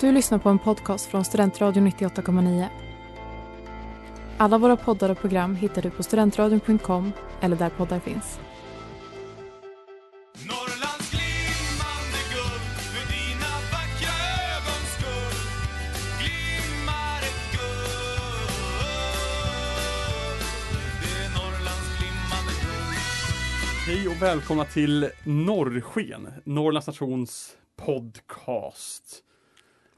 Du lyssnar på en podcast från Studentradion 98,9. Alla våra poddar och program hittar du på studentradion.com eller där poddar finns. Hej och välkomna till Norrsken, Norrlands nations podcast.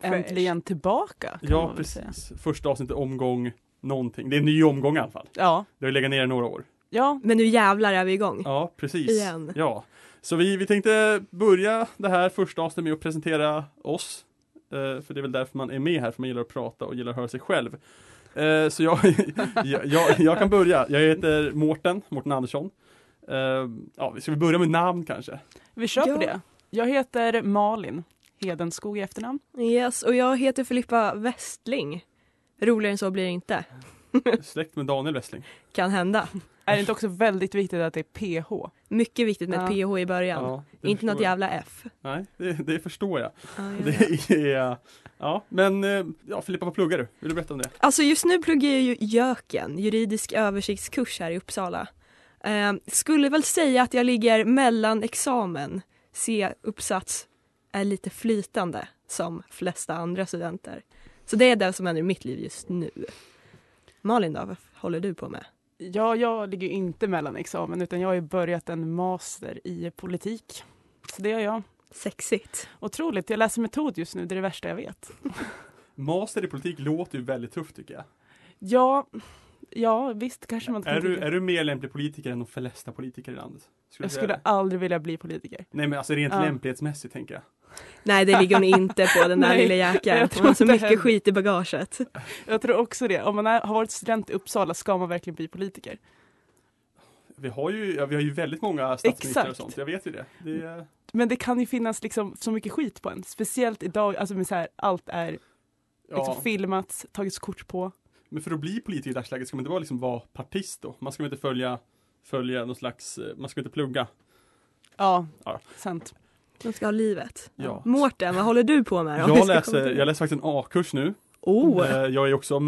Äntligen tillbaka. kan Ja, man väl säga. precis. Första avsnittet omgång någonting. Det är en ny omgång i alla fall. Ja, Det har ju legat ner i några år. ja, Men nu jävlar är vi igång. Ja, precis. Igen. Ja. Så vi, vi tänkte börja det här första avsnittet med att presentera oss. Eh, för det är väl därför man är med här, för man gillar att prata och gillar att höra sig själv. Eh, så jag, jag, jag, jag kan börja. Jag heter Mårten, Mårten Andersson. Eh, ja, ska vi börja med namn kanske? vi kör Ja. på det. Jag heter Malin Hedenskog i efternamn. Yes, och jag heter Filippa Westling. Roligare än så blir det inte. Släkt med Daniel Westling. Kan hända. Är det inte också väldigt viktigt att det är PH? Mycket viktigt med Ja. ett PH i början. Ja, inte något jag. jävla F. Nej, det, det förstår jag. Ja, ja, ja. Det är, ja, men eh, ja, Filippa, vad pluggar du? Vill du berätta om det? Alltså just nu pluggar jag ju JÖKen, juridisk översiktskurs här i Uppsala. Eh, skulle väl säga att jag ligger mellan examen, C-uppsats är lite flytande som flesta andra studenter. Så det är det som händer i mitt liv just nu. Malin då, vad håller du på med? Ja, jag ligger inte mellan examen utan jag har ju börjat en master i politik. Så det gör jag. Sexigt. Otroligt. Jag läser metod just nu, det är det värsta jag vet. Master i politik låter ju väldigt tufft tycker jag. Ja, ja visst kanske man kan Är du, tycka. är du mer lämplig politiker än de flesta politiker i landet? Skulle Jag skulle aldrig vilja bli politiker. Nej men alltså rent Ja. lämplighetsmässigt tänker jag. Nej, det ligger hon inte på den där Nej, lilla jäkeln. Hon har så mycket heller. skit i bagaget. Jag tror också det. Om man är, har varit student i Uppsala ska man verkligen bli politiker. Vi har ju, ja, vi har ju väldigt många statsministrar och sånt, jag vet ju det. det är, Men det kan ju finnas liksom så mycket skit på en. Speciellt idag, alltså med så här, allt är liksom ja. filmats, tagits kort på. Men för att bli politiker i dagsläget ska man inte vara, liksom, vara partist då? Man ska inte följa, följa någon slags, eh, man ska inte plugga. Ja, Ja. sant. De ska ha livet. Ja. Mårten, vad håller du på med? Jag läser, jag läser faktiskt en A-kurs nu. Oh, Eh, Jag är också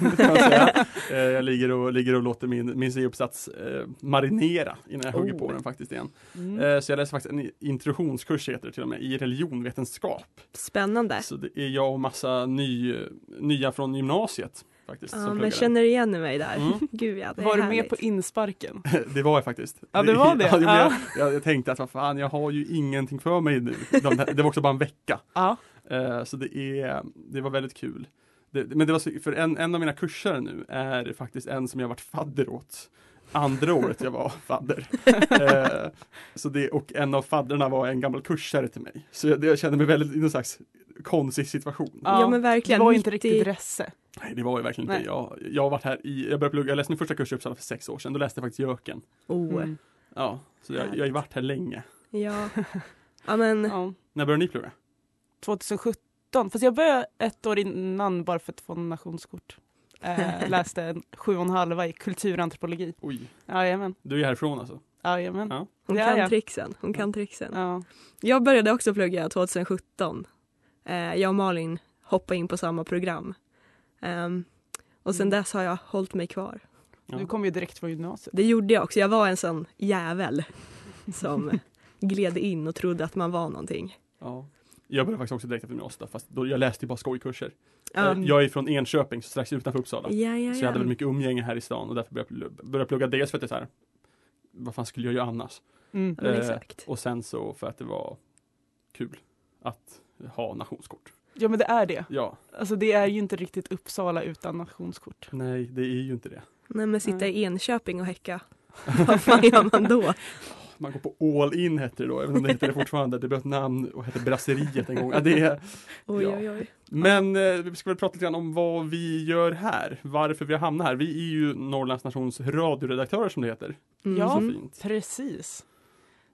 man säga. Eh, Jag ligger och, ligger och låter min, min C-uppsats eh, marinera innan jag hugger på Oh. den faktiskt igen. Mm. Så jag läser faktiskt en introduktionskurs heter det till och med i religionvetenskap. spännande. Så det är jag och massa ny, nya från gymnasiet faktiskt. Ja, men känner igen mig där. Mm. Gud ja, det är Var du härligt. med på insparken? Det var jag faktiskt. Ja, det var det. Ja, jag, Ja. jag, jag tänkte att vad fan, jag har ju ingenting för mig nu. De, det var också bara en vecka. Ja. Eh, Så det, är, det var väldigt kul. Det, men det var så, för en, en av mina kurser nu är faktiskt en som jag varit fadder åt. Andra året jag var fadder. Eh, så det, och en av fadderna var en gammal kursare till mig. Så jag, jag kände mig väldigt i någon slags konstig situation. Ja, men verkligen. Det var Mitt inte i- riktigt resse. Nej det var ju verkligen inte. Jag, jag har varit här i, jag började plugga, jag läste min första kurs i Uppsala för sex år sedan. Då läste jag faktiskt Jöken. Oh, Mm. Ja, så jag, jag har ju varit här länge. ja. Ja, men Ja. När började ni plugga? 2017, fast jag började ett år innan bara för att få nationskort. Eh, läste en sju och en halva i kulturantropologi. Oj, Jajamän. du är härifrån alltså? Jajamän. Ja. hon kan jag. tricksen. Hon kan tricksen. Ja. Jag började också plugga 2017. Eh, jag och Malin hoppade in på samma program. Ehm, och sen Mm. dess har jag hållit mig kvar. Ja. Du kom ju direkt från gymnasiet. Det gjorde jag också. Jag var en sån jävel som gled in och trodde att man var någonting. ja. Jag började faktiskt också direkt efter gymnasiet, fast då, jag läste ju bara skojkurser. Eh, Jag är från Enköping, så strax utanför Uppsala. ja, ja. Så jag hade väl mycket umgänge här i stan och därför började jag började plugga dels för att det är så här, vad fan skulle jag göra annars? Mm. Eh, exakt. Och sen så för att det var kul att ha nationskort. Ja men det är det. Ja, Alltså det är ju inte riktigt Uppsala utan nationskort. nej det är ju inte det. Nej men sitta Nej. i Enköping och häcka. Vad fan gör man då? Man går på all in hette det då, även om det heter det fortfarande. Det blev ett namn och hette Brasseriet en gång. Ja, det är, Oj Ja. oj oj. men eh, vi ska väl prata lite grann om vad vi gör här. Varför vi har hamnat här. Vi är ju Norrlands nations radioredaktörer som det heter. Ja. Mhm. fint. Precis.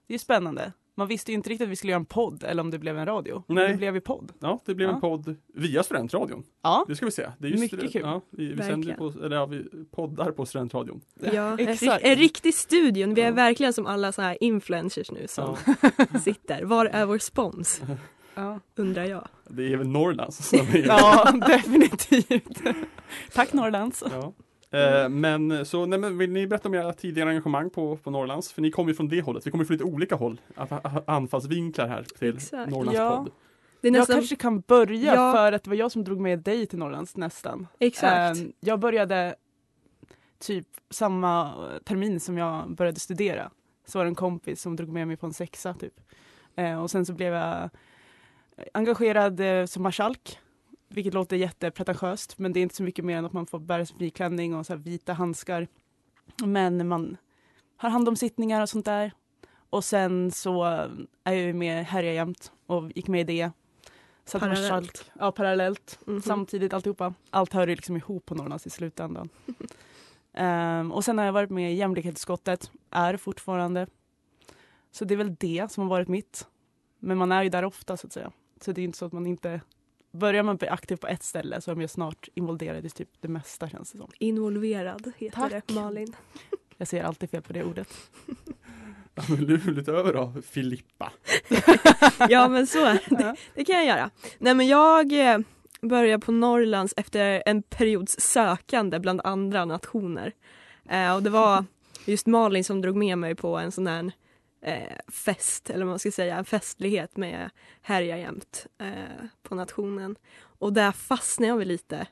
Det är spännande. Man visste ju inte riktigt att vi skulle göra en podd eller om det blev en radio. Men Nej. det blev ju podd. Ja, det blev en Ja. podd via studentradion. Ja. Det ska vi se. Det är just Mycket det. kul. Ja, vi, vi sänder på, eller ja, vi poddar på studentradion. Ja, en, Exakt. en riktig studion. Vi är Ja. verkligen som alla så här influencers nu som Ja. sitter. Var är vår spons? Ja, undrar jag. Det är väl Norrlands som är ja definitivt. Tack Norrlands. Ja. Eh, men så, nej, men vill ni berätta om era tidigare engagemang på, på Norrlands? För ni kommer ju från det hållet, vi kommer från lite olika håll. Anfallsvinklar här till Exakt. Norrlands Ja. podd. Det är Jag nästan, kanske kan börja Ja. för att det var jag som drog med dig till Norrlands nästan. exakt. Ehm, jag började typ samma termin som jag började studera. Så var det en kompis som drog med mig på en sexa typ. Eh, och sen så blev jag engagerad eh, som marskalk. Vilket låter jättepretentiöst men det är inte så mycket mer än att man får bära civilklänning och så här vita handskar. Men man har hand om sittningar och sånt där. Och sen så är jag ju med Härja jämt och gick med i det. Så Parallellt. marskalk- Ja, parallellt Mhm. samtidigt alltihopa. Allt hör ju liksom ihop på Norrlands i slutändan. Ehm, och sen har jag varit med i jämlikhetsutskottet, är fortfarande. Så det är väl det som har varit mitt. Men man är ju där ofta så att säga. Så det är inte så att man inte Börjar man bli aktiv på ett ställe så är man ju snart involverad i typ det mesta känns det som. Involverad heter Tack. det, Malin. Jag säger alltid fel på det ordet. Ja, men lite över då, Filippa. Ja men så är det. det. Det kan jag göra. Nej men jag eh, började på Norrlands efter en periods sökande bland andra nationer. Eh, och det var just Malin som drog med mig på en sån här eh, fest, eller vad man ska säga, en festlighet med Härja jämt eh, på nationen. Och där fastnade jag väl lite.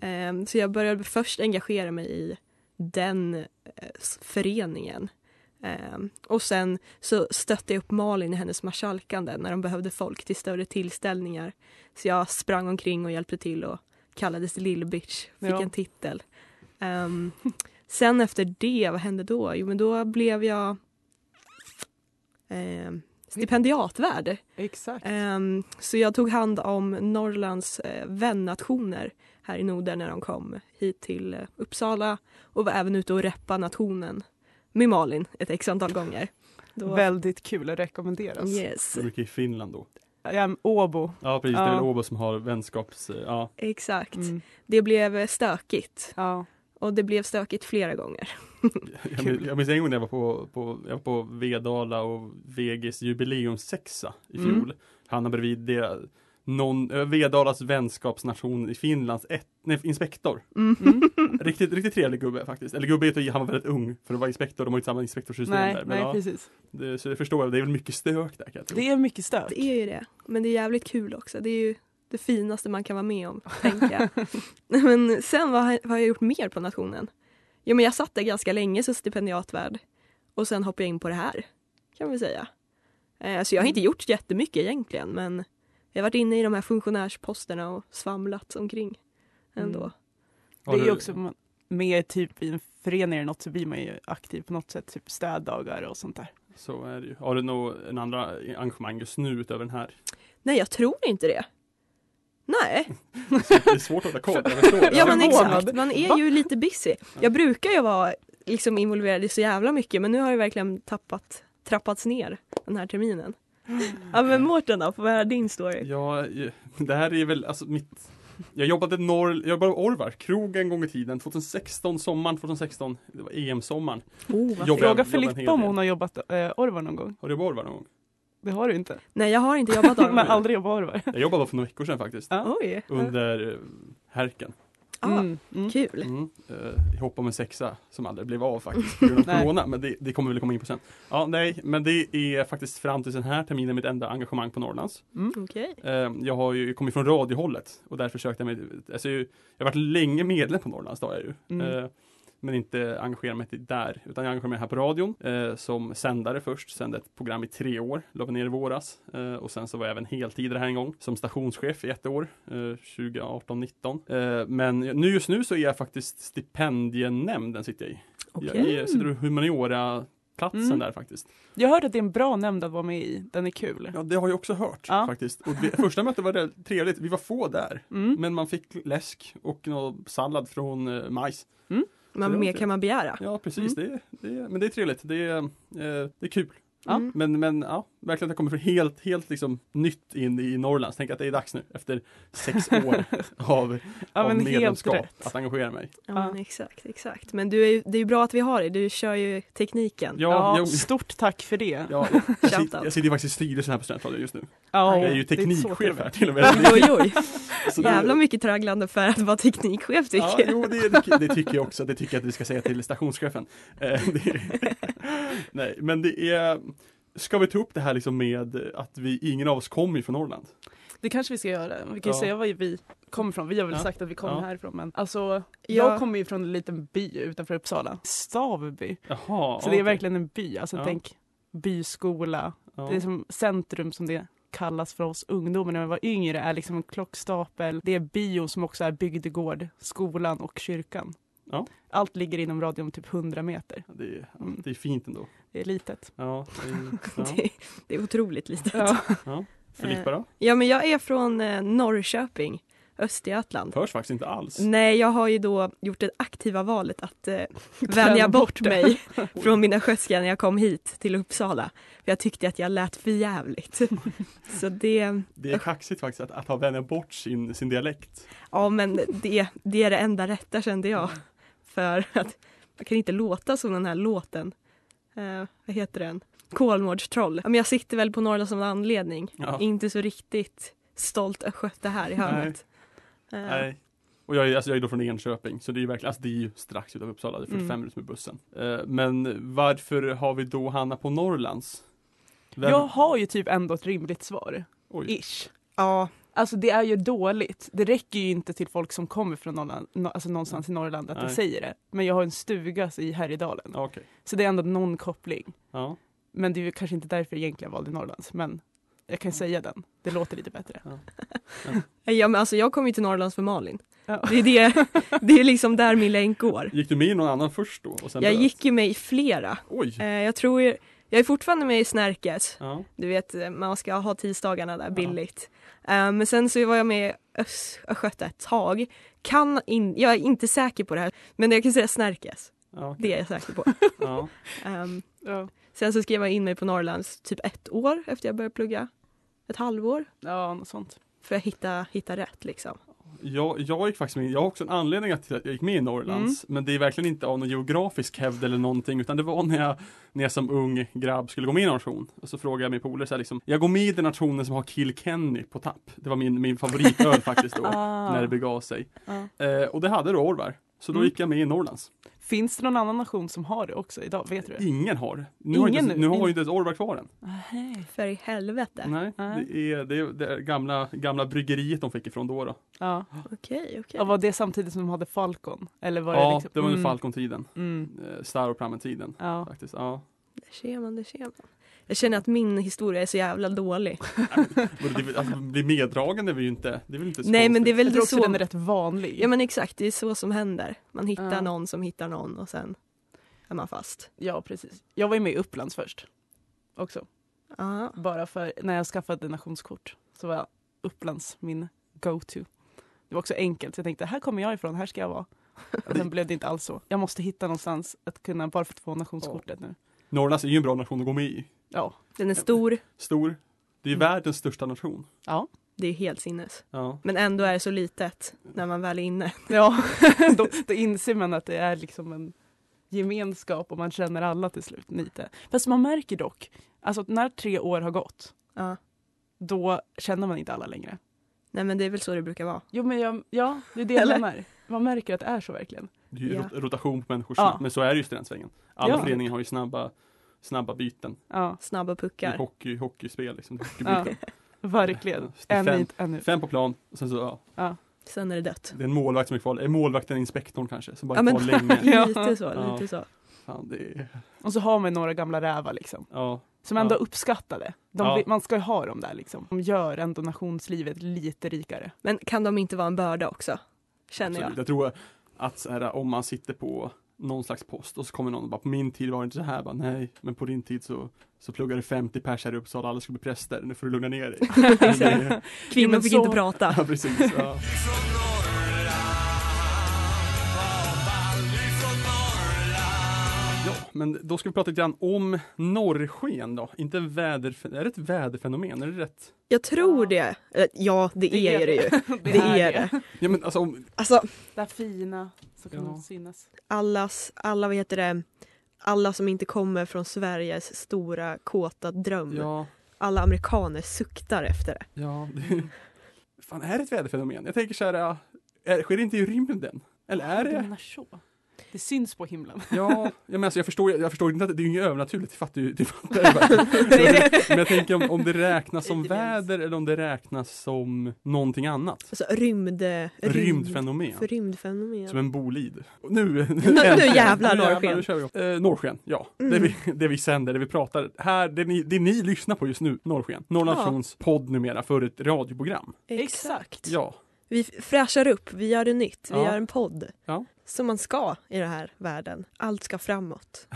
Eh, så jag började först engagera mig i den eh, föreningen. Eh, och sen så stötte jag upp Malin i hennes marskalkande när de behövde folk till större tillställningar. Så jag sprang omkring och hjälpte till och kallades Lill-Bitch, fick Ja. en titel. Ehm, sen efter det, vad hände då? Jo men då blev jag um, stipendiatvärd. Exakt. Ehm, så jag tog hand om Norrlands uh, vännationer här i Norden när de kom hit till eh, Uppsala och var även ute och reppa nationen med Malin ett x antal gånger. Då- Väldigt kul att rekommenderas. Yes, mycket i Finland då. Jag är Åbo. Ja precis, det är väl Ja. Åbo som har vänskaps... Ja, exakt. Mm. Det blev eh, stökigt Ja. Och det blev stökigt flera gånger. jag, minns, jag minns en gång när jag var på, på, jag var på Vedala och VGs jubileumssexa i fjol. Mm. Han bredvid det, någon, eh, Vedalas vänskapsnation i Finlands ett, nej, inspektor. Mm. Mm. Riktigt, riktigt trevlig gubbe faktiskt. Eller gubbe heter han var väldigt ung för att vara inspektor, de har ju inte samma inspektorssystem Nej, där. Men nej ja, precis. det, så jag förstår, det är väl mycket stök där kan jag tro. Det är mycket stök. Det är ju det, men det är jävligt kul också. Det är ju det finaste man kan vara med om, tänker jag. men sen vad, har- jag gjort mer på nationen? Jo men jag satt där ganska länge som stipendiatvärd och sen hoppade jag in på det här, kan vi säga. Eh, så jag har inte gjort jättemycket egentligen men jag har varit inne i de här funktionärsposterna och svamlat omkring ändå. Mm. Det är ju också med typ i en förening eller något så blir man ju aktiv på något sätt, typ städdagar och sånt där. Så är det ju. Har du något en andra engagemang just nu utöver den här? Nej jag tror inte det. Nej, Det är svårt att hålla koll. Ja men exakt, man är ju lite busy. Jag brukar ju vara liksom involverad i så jävla mycket men nu har jag verkligen tappat, trappats ner den här terminen. Ja men Mårten då, får vi höra din story? Ja, det här är väl alltså mitt Jag jobbade norr, jag jobbade på Orvar, krog en gång i tiden, 2016, sommaren 2016, det var EM-sommaren. Oh, Jobbar- Fråga Filippa om hon har jobbat eh, Orvar någon gång. Har du jobbat Orvar någon gång? Det har du inte. Nej jag har inte jobbat av Men aldrig jobbat Orvar. Jag jobbade bara för några veckor sedan faktiskt, Ja. Oj, under eh, Härken. ah, Mm, mm. kul. Mm. Eh, om en sexa som aldrig blev av faktiskt, på grund av Nej. corona, men det, det kommer vi väl komma in på sen. Ja, nej, men det är faktiskt fram till den här terminen mitt enda engagemang på Norrlands. Mm. Okej. Eh, jag har ju kommit från radiohållet och där försökte jag mig, alltså, jag har varit länge medlem på Norrlands, det har jag ju. Mm. Eh, men inte engagera mig där, utan jag engagerar mig här på radion eh, som sändare först, sände ett program i tre år, la ner i våras eh, och sen så var jag även heltidare här en gång som stationschef i ett år, eh, 2018-19. Eh, men nu just nu så är jag faktiskt stipendienämnden sitter jag i. Okej. Jag är, sitter i humaniora platsen Mm. där faktiskt. Jag hörde att det är en bra nämnd att vara med i. Den är kul. Ja, det har jag också hört Ja. faktiskt. Och det, första mötet var det trevligt, vi var få där. Mm. Men man fick läsk och någon sallad från eh, majs. Men mer kan man begära. Ja precis, det, det, men det är trevligt. Det är, eh, det är kul. Mm. Men, men ja, verkligen att jag kommer från helt, helt liksom nytt in i Norrland. Så tänk att det är dags nu efter sex år av, Ja av medlemskap att engagera mig. Ja, Ja. exakt, exakt. Men du är, det är ju bra att vi har dig, du kör ju tekniken. Ja, Ja, jag, stort tack för det. ja, jag, sitter, jag sitter ju faktiskt i styrelsen här på Studentradion just nu. Ja, Jag är ju teknikchef här till och med. Oj, oj, Så jävla mycket tragglande för att vara teknikchef tycker Ja, jag. jo, det, det, det tycker jag också. Det tycker jag att vi ska säga till stationschefen. Eh, nej, men det är Ska vi ta upp det här liksom med att vi, ingen av oss kommer från Norrland? Det kanske vi ska göra. Vi kan ju Ja. säga var vi kommer ifrån. Vi har väl Ja. sagt att vi kommer Ja. härifrån men alltså Ja. jag kommer ju från en liten by utanför Uppsala. Stavby. Jaha. Så det är verkligen en by. Alltså Ja. tänk byskola. ja. Det är som centrum som det kallas för oss ungdomar när vi var yngre är liksom en klockstapel. Det är bio som också är bygdegård, skolan och kyrkan. Ja. Allt ligger inom radie om typ 100 meter. det, är, Mm. det är fint ändå. Det är litet. Ja, det är, ja, Det, det är otroligt litet. Ja. ja. Filippa då? Ja men jag är från eh, Norrköping, Östergötland. Hörs faktiskt inte alls. Nej, jag har ju då gjort det aktiva valet att eh, vänja bort mig från min östgötska när jag kom hit till Uppsala. För jag tyckte att jag lät för jävligt. Så det, Det är kaxigt faktiskt att, att ha vänjat bort sin, sin dialekt. ja men det, det är det enda rätta kände jag. För att man kan inte låta som den här låten. Eh, vad heter den? Kolmårdstroll. Ja, men jag sitter väl på Norrland som en anledning. Ja. Inte så riktigt stolt östgöte här i hörnet. Eh, Nej. Och jag är, alltså jag är då från Enköping, så det är ju verkligen, alltså det är ju strax utanför Uppsala, det är 45 Mm. minuter med bussen. Eh, men varför har vi då Hanna på Norrlands? Vem- Jag har ju typ ändå ett rimligt svar. Oj. Ish. Ja, Alltså det är ju dåligt. Det räcker ju inte till folk som kommer från Norrland, no, alltså någonstans i Norrland att Nej. de säger det. Men jag har en stuga i Härjedalen. Okej. Så det är ändå någon koppling. Ja. Men det är ju kanske inte därför jag egentligen valde Norrlands. Men jag kan säga den. Det låter lite bättre. ja men alltså jag kom ju till Norrlands för Malin. Ja. Det är, det, det är liksom där min länk går. Gick du med i någon annan först då? Jag gick ju med i flera. Oj! Eh, jag tror, jag är fortfarande med i Snärkes. Ja. Du vet, eh, man ska ha tisdagarna där Ja. billigt. Eh, men sen så var jag med i Ös- Östgöta ett tag. Kan in, jag är inte säker på det här, men jag kan säga Snärkes. Ja. okej. Det är jag säker på. ja. Ehm, Ja, sen så skrev jag in mig på Norrlands typ ett år efter jag började plugga. Ett halvår. ja något sånt. För att hitta, hitta rätt liksom. Jag, jag gick faktiskt med, jag har också en anledning till att jag gick med i Norrlands, Mm. men det är verkligen inte av någon geografisk hävd eller någonting, utan det var när jag, när jag som ung grabb skulle gå med i en nation. Och så frågade jag min polare så här liksom, jag går med i den nationen som har Kilkenny på tapp. Det var min, min favoritöl faktiskt då, Ah. när det begav sig. Ja. Eh, och det hade då Orvar. Så då Mm. gick jag med i Norrlands. Finns det någon annan nation som har det också idag? Vet du det? Ingen har det. Nu har, inte, nu? nu har ju In- inte ens Orvar kvar den. Nej. För i helvete. Nej, Nej. det är det, är det gamla, gamla bryggeriet de fick ifrån då. då. Ja. Okej, okej. ja. Var det samtidigt som de hade Falcon? Eller var det Ja, liksom? det var under Mm. Falcon-tiden. Mm. Eh, Staroprammen-tiden. Ja. Faktiskt. Ja. Där ser man, där ser man. Jag känner att min historia är så jävla dålig. Alltså, bli meddragen är vi ju inte, det är väl inte så Nej men det är väl Jag det också så. den är rätt vanlig. Ja men exakt, det är så som händer. Man hittar Ja. någon som hittar någon och sen är man fast. Ja, precis. Jag var ju med i Upplands först. Också. Ja. Bara för när jag skaffade nationskort så var Upplands min go-to. Det var också enkelt, så jag tänkte här kommer jag ifrån, här ska jag vara. Och sen blev det inte alls så. Jag måste hitta någonstans att kunna, bara för att få nationskortet nu. Norrlands är ju en bra nation att gå med i. Ja. Den är stor, Stor. Det är Mm. världens största nation. Ja. det är helt sinnes. Ja. Men ändå är det så litet när man väl är inne. ja. då, då inser man att det är liksom en gemenskap och man känner alla till slut lite. Fast man märker dock, alltså att när tre år har gått, Ja. då känner man inte alla längre. Nej men det är väl så det brukar vara. Jo men jag, ja, det är det jag menar. Man märker att det är så verkligen. Det är ju Ja. rot- rotation på människor, Ja. men så är det ju i studentsvängen. Alla Ja. föreningar har ju snabba, snabba byten. Ja, Snabba puckar. hockey, hockeyspel liksom. ja Hockeybyten. verkligen. Ja, En fem- hit, en. Fem på plan, och sen så, ja. Ja. Sen är det dött. Det är en målvakt som är kvar. Är målvakten inspektorn kanske? Som bara Ja, men- länge. Ja. lite så, Ja. lite så. Fan, det är, Och så har man några gamla rävar liksom. ja. Som ändå Ja. uppskattade. De, Ja. Man ska ju ha dem där liksom. De gör ändå nationslivet lite rikare. Men kan de inte vara en börda också? Känner Absolut. jag. Jag tror att så här, om man sitter på någon slags post och så kommer någon och bara på min tid var det inte så här, bara, nej, men på din tid så, så pluggade 50 pers här i Uppsala, alla skulle bli präster, nu får du lugna ner dig. Kvinnor fick så- inte prata. ja, precis. Ja. men då ska vi prata lite grann om norrsken då. Inte väder, är det ett väderfenomen? Är det rätt? Jag tror Ja. det. Ja, det, Det är är det ju. Det är det. Ja men alltså, om, Alltså, Det här fina som kan Ja. synas. allas, alla vad heter det, alla som inte kommer från Sveriges stora kåta dröm. ja, Alla amerikaner suktar efter det. ja. Det, fan, är det ett väderfenomen? Jag tänker så här, äh, är, sker det inte i rymden? Eller är det? Det syns på himlen. Ja, ja men alltså, jag, förstår, jag förstår inte att det är inget övernaturligt, det fattar ju, det fattar jag bara. Men jag tänker om, om det räknas som väder eller om det räknas som någonting annat. Alltså rymd... Rymdfenomen. För rymdfenomen. Som en bolid. Och Nu, Nu- nu jävlar Nu norrsken. Nu kör vi. Eh, norrsken, ja. Mm. Det, vi, det vi sänder, det vi pratar. Här, det ni, det ni lyssnar på just nu, Norrsken. Norrlands Ja. podd numera för ett radioprogram. Exakt. Ja. Vi fräschar upp, vi gör det nytt, vi Ja. gör en podd. Ja. Som man ska i den här världen. Allt ska framåt.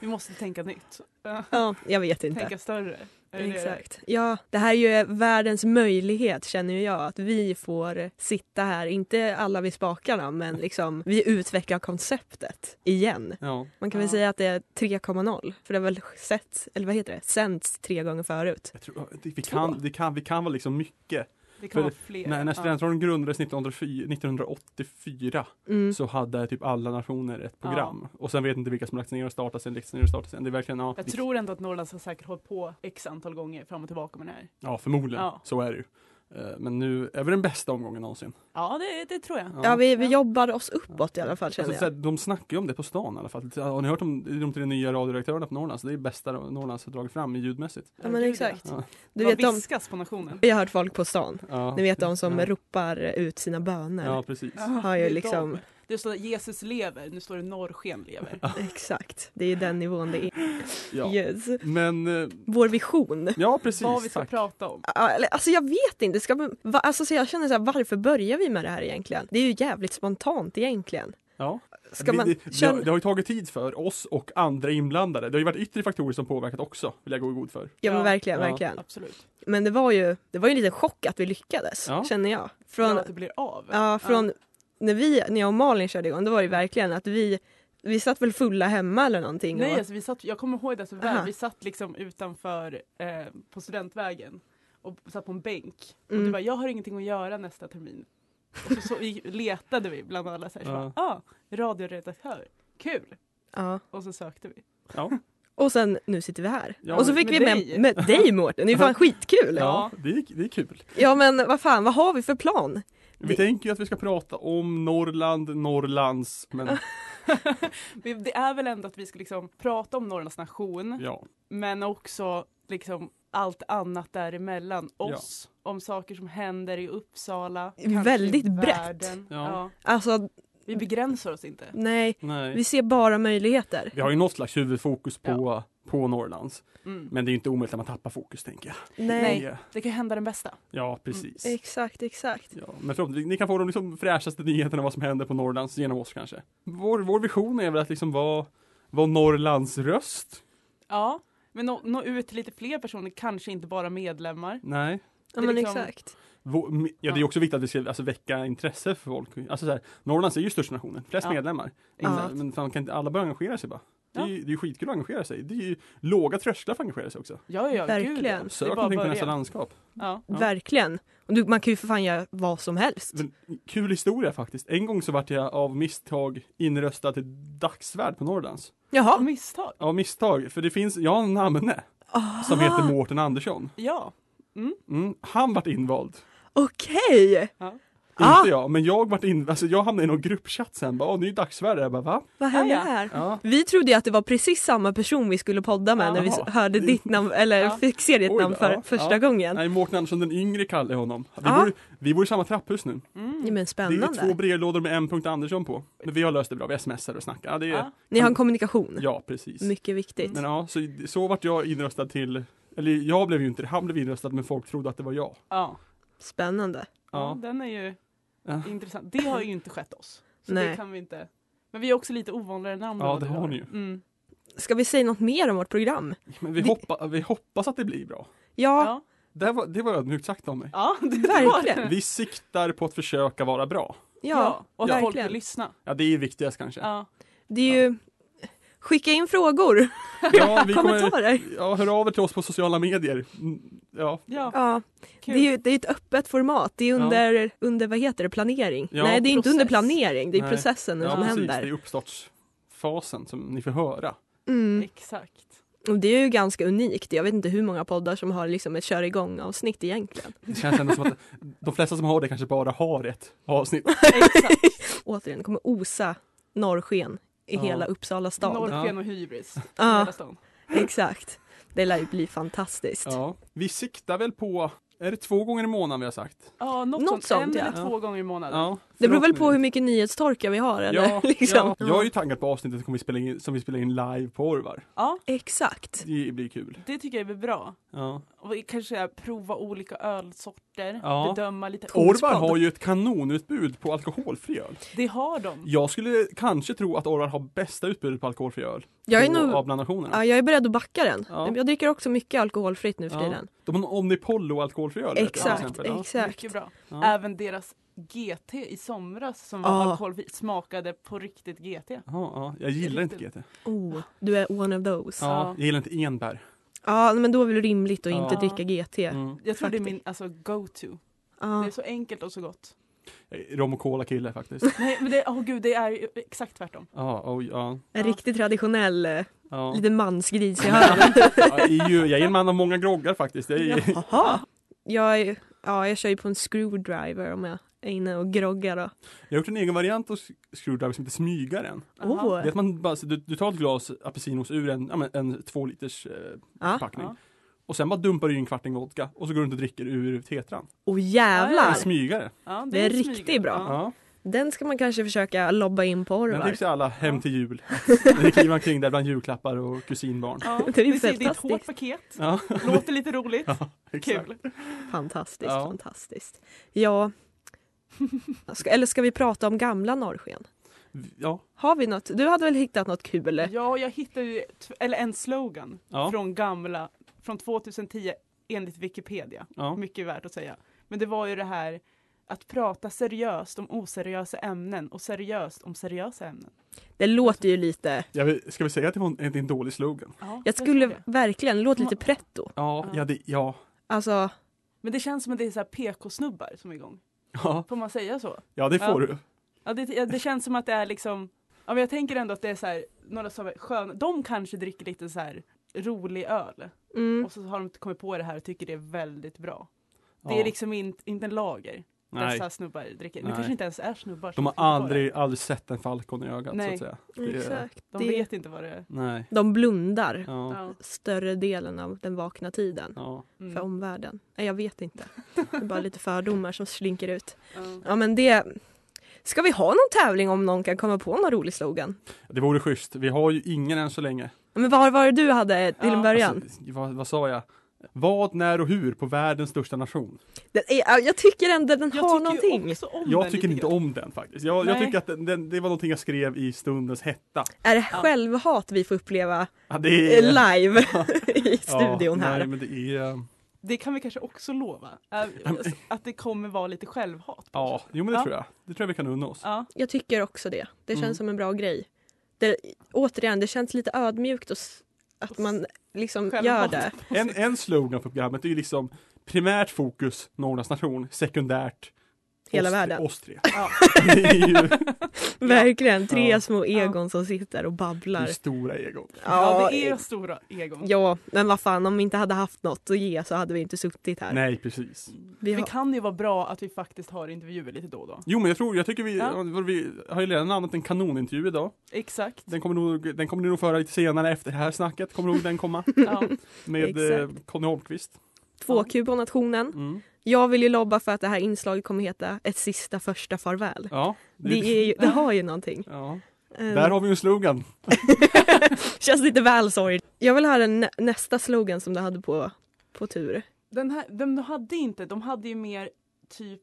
Vi måste tänka nytt. Ja. Ja, jag vet inte. Tänka större. Exakt. Ja, det här är ju världens möjlighet känner jag. Att vi får sitta här, inte alla vid spakarna, men liksom vi utvecklar konceptet igen. ja. Man kan väl Ja. säga att det är 3,0. För det har väl sett, eller vad heter det, sänts tre gånger förut. Jag tror, det, vi, kan, det, kan, vi kan vara liksom mycket. Det kan vara fler. När, när Ja. studentradion grundades 1904, 1984 Mm. så hade typ alla nationer ett program. Och sen vet inte vilka som lagts ner och startats sen, lagts ner och startats sen. Det är verkligen, ja. Jag tror ändå att Norrlands har säkert hållit på x antal gånger fram och tillbaka med det här. Ja, förmodligen. Ja. Så är det ju. Eh, Men nu är vi den bästa omgången någonsin. Ja, det, det tror jag. Ja, vi, vi Ja. jobbar oss uppåt i alla fall känner Alltså, så här, jag. de snackar ju om det på stan i alla fall. Har ni hört om de tre nya radioredaktörerna på Norrland? Så det är bästa Norrlands har dragit fram i ljudmässigt. Ja, men exakt. Ja. Du vet de, viskas på nationen. vi har hört folk på stan. Ja. Ni vet de som ja. ropar ut sina böner. Ja, precis. Har ju liksom-. Det står Jesus lever, nu står det norrsken lever. Exakt, det är den nivån det är. Ja. Yes. Men, eh, Vår vision. ja precis. Vad vi ska tack. prata om. Ja, Alltså jag vet inte, ska man, va, alltså, så jag känner så här, varför börjar vi med det här egentligen? Det är ju jävligt spontant egentligen. Ja. Ska det, man det, det, det har ju tagit tid för oss och andra inblandade. Det har ju varit yttre faktorer som påverkat också, vill jag gå i god för. Ja men Ja. verkligen, Ja. verkligen. Absolut. Men det var ju, det var ju en liten chock att vi lyckades, Ja. känner jag. Från, Från, att det blir av. ja, från när, vi, när jag och Malin körde igång, då var det verkligen att vi, vi satt väl fulla hemma eller någonting. Nej, och, alltså, vi satt, jag kommer ihåg det så väl. Aha. Vi satt liksom utanför eh, på studentvägen och satt på en bänk. Och Mm. du bara, jag har ingenting att göra nästa termin. Och så, så vi, letade vi bland alla så här, Ja. ah, radioredaktör, kul! ja. Och så sökte vi. Ja, och sen nu sitter vi här. Ja, och så med fick vi med, dig. med dig Mårten, det är ju fan skitkul! ja det, är, det är kul. Ja men vad fan, vad har vi för plan? Vi Det- tänker ju att vi ska prata om Norrland, Norrlands, men Det är väl ändå att vi ska liksom prata om Norrlands nation, ja. men också liksom allt annat däremellan. Ja. Oss, om saker som händer i Uppsala. Väldigt brett. Ja. Ja. Alltså Vi begränsar oss inte. nej, Nej. vi ser bara möjligheter. Vi har ju något slags huvudfokus på, på Norrlands. Mm. Men det är ju inte omöjligt att man tappar fokus tänker jag. Nej. Det- Det kan hända den bästa. Ja, precis. Exakt, exakt. Ja, men förhoppningsvis, ni kan få de liksom fräschaste nyheterna om vad som händer på Norrlands genom oss kanske. Vår, vår vision är väl att liksom vara, vara Norrlands röst. Ja, men nå, nå ut till lite fler personer, kanske inte bara medlemmar. Nej. Ja Det är men liksom- exakt. Vår, ja, det är också viktigt att vi ska alltså, väcka intresse för folk. Alltså så här, Norrlands är ju största nationen, flest Ja. medlemmar. Ja. Men, men fan, kan inte alla börja engagera sig bara? Det är, Ja. ju, det är ju skitkul att engagera sig. Det är ju låga trösklar för att engagera sig också. Ja, ja, Verkligen. Gud, ja. Sök är bara någonting på nästa landskap. Ja. Ja. Verkligen. Och du, man kan ju för fan göra vad som helst. Men, kul historia faktiskt. En gång så vart jag av misstag inröstad till dagsvärd på Norrlands. Av Jaha. misstag. Av misstag, för det finns, jag har en namne som heter Mårten Andersson. Ja. Mm. Mm, han vart invald. Okej! ja. Ah. Inte jag, men jag vart in, alltså jag hamnade i någon gruppchatt sen, bara, åh ny dagsvärd, jag bara va? Vad hände Ah, ja. här? Ja. Vi trodde ju att det var precis samma person vi skulle podda med när vi hörde ditt namn, eller Ja. fick se ditt Oj namn för ja, första ja. gången. Nej, Mårten Andersson den yngre kallar jag honom. Vi, Ja. bor, vi bor i samma trapphus nu. Mm. Ja, men Det är spännande. två brevlådor med en punkt Andersson på. Men vi har löst det bra, vi smsar och snackar. Ja, det är, Ja. Ni har en kommunikation. ja precis. Mycket viktigt. Men ja, så, så vart jag inröstad till, eller jag blev ju inte det, han blev inröstad men folk trodde att det var jag. Ja. Spännande. ja, Ja. den är ju Ja. intressant. Det har ju inte skett oss. Så Nej. det kan vi inte. Men vi är också lite ovanligare namn. Ja, det har ni ju. Mm. Ska vi säga något mer om vårt program? Men vi, Det- hoppa, vi hoppas att det blir bra. Ja, Ja. Det var, det var ödmjukt sagt av mig. ja, det Verkligen. var det. Vi siktar på att försöka vara bra. ja, och att folk verkligen. vill lyssna. Ja, det är viktigast kanske. Ja. Det är ju Skicka in frågor, Ja, vi kommer, kommentarer. ja, hör av er till oss på sociala medier. Mm, Ja, Ja, Ja, det är ju det är ett öppet format. Det är under, under vad heter det, planering? Ja, Nej, det är inte process. under planering. Det är Nej. processen ja som precis. Det händer. är uppstartsfasen som ni får höra. Mm. Exakt. Och det är ju ganska unikt. Jag vet inte hur många poddar som har liksom ett kör igång avsnitt egentligen. Det känns ändå som att de flesta som har det kanske bara har ett avsnitt. Återigen, det kommer osa norrsken i Ja. hela Uppsala stad. Norrsken och hybris. i Ja. hela stan. Exakt. Det lär ju bli fantastiskt. Ja. Vi siktar väl på, är det två gånger i månaden vi har sagt? Ja, något, Något sånt. sånt, En ja. eller två gånger i månaden. Det beror väl på hur mycket nyhetstorka vi har eller? Ja, liksom. ja, jag är ju taggad på avsnittet som vi spelar in, som vi spelar in live på Orvar. Ja, Exakt. Det blir kul. det tycker jag är bra. Ja. Och vi kanske prova olika ölsorter, Ja. bedöma lite Orvar har ju ett kanonutbud på alkoholfri öl. Det har de. Jag skulle kanske tro att Orvar har bästa utbudet på alkoholfri öl. Jag är, nog, Av bland nationerna. ja, jag är beredd att backa den. Ja. Jag dricker också mycket alkoholfritt nu för Ja. tiden. De har en Omnipollo alkoholfri öl. Exakt, exakt. Mycket bra. Ja. Även deras GT i somras som var Ja. alkoholfri smakade på riktigt GT. Ja, ja, jag gillar inte GT. Oh, du är one of those. Ja, Ja, jag gillar inte enbär. men då är det väl rimligt att inte Ja. dricka GT. Mm. Jag tror det är min alltså, go-to. Det Ja. är så enkelt och så gott. Är Rom och cola kille faktiskt. Nej men det, oh, gud, det är ju exakt tvärtom. Ja, oj, ja. En Ja. riktigt traditionell, eh, ja. lite mansgris jag hör. Jag är, ju, jag är en man av många groggar faktiskt. Jag är, Jaha. Jag, är, ja, jag kör ju på en screwdriver om jag är inne och groggar då. jag har gjort en egen variant av screwdriver som heter smygaren. Åh. Det är att man bara, du, du tar ett glas apelsinjuice ur en, ja, men en två liters eh, Ja. förpackning. Ja. Och sen bara dumpar du i en kvarting vodka och så går du runt och dricker ur tetran. Och En jävlar! smygare. Ja, Det är en riktigt smyg. bra. Ja. Ja. Den ska man kanske försöka lobba in på Den Orvar. tipsar alla hem Ja. till jul. Det kliver man kring där bland julklappar och kusinbarn. Ja, Det är ju det, ser, det är ett fantastiskt. hårt paket. Ja, Låter lite roligt. exakt. Kul. Fantastiskt, Ja. fantastiskt. Ja. Ska, eller ska vi prata om gamla norrsken? Ja, Har vi något? Du hade väl hittat något kul? Ja, jag hittade ju eller en slogan Ja. från gamla, från 2010 enligt Wikipedia. ja. Mycket värt att säga. Men det var ju det här att prata seriöst om oseriösa ämnen och seriöst om seriösa ämnen. Det låter ju lite... Jag vill, ska vi säga att det var en, en dålig slogan? Ja, Jag skulle verkligen, det låter lite pretto. Ja, Ja. ja, det, ja. Alltså, Men det känns som att det är så PK-snubbar som är igång. Ja, Får man säga så? ja det får Ja. du. Ja, det, ja, det känns som att det är liksom, ja, men jag tänker ändå att det är så här, några som är sköna, de kanske dricker lite så här rolig öl mm. och så har de kommit på det här och tycker det är väldigt bra. Det Ja. är liksom inte, inte en lager Nej, dessa snubbar dricker. Det Nej. kanske inte ens är snubbar. de har aldrig, aldrig sett en falkon i ögat så Nej. att säga. Det exakt. De Det, vet inte vad det är. Nej. de blundar Ja. Större delen av den vakna tiden Ja. Mm. för omvärlden. Nej, jag vet inte. Det är bara lite fördomar som slinker ut. Ja. Ja, men det... Ska vi ha någon tävling om någon kan komma på någon rolig slogan? Det vore schysst. Vi har ju ingen än så länge. Men vad var det du hade till en Ja, början? Alltså, vad, vad sa jag? Vad, när och hur på världens största nation? Den är, ja, jag tycker ändå den Jag har någonting. också om Jag den tycker inte om den faktiskt. Jag, jag tycker att den, den, det var någonting jag skrev i stundens hetta. Är det självhat vi får uppleva Ja, det eh, live i studion ja, här? Nej, men det är... eh, Det kan vi kanske också lova. Att det kommer vara lite självhat. Ja, jo men det Ja. tror jag. Det tror jag vi kan unna oss. Ja. Jag tycker också det. Det känns Mm. som en bra grej. Det, återigen, det känns lite ödmjukt och att man liksom gör det. En, en slogan för programmet är ju liksom primärt fokus Norrlands nation, sekundärt Hela oss, världen. Oss tre. Ja. det ju Verkligen, tre Ja. små egon som sitter och det babblar. är stora egon. ja, det är stora egon. Ja, men vad fan, om vi inte hade haft något att ge så hade vi inte suttit här. Nej, precis. Vi Det har, kan ju vara bra att vi faktiskt har intervjuer lite då och då. Jo men jag tror, jag tycker vi, Ja. ja. vi har ju redan namnet en kanonintervju idag. Exක්. Den kommer, nog, den kommer ni nog föra lite senare efter det här snacket, kommer nog den komma. Ja. Med eh, Exakt. Conny Holmqvist. två Q på nationen. Mm. Jag vill ju lobba för att det här inslaget kommer heta ett sista första farväl. Ja, Det, är ju, det har ju någonting. ja. Eh, Där har vi ju en slogan. Känns lite väl sorgligt. Jag vill höra nä- nästa slogan som du hade på, på tur. Den här, de hade inte, de hade ju mer typ,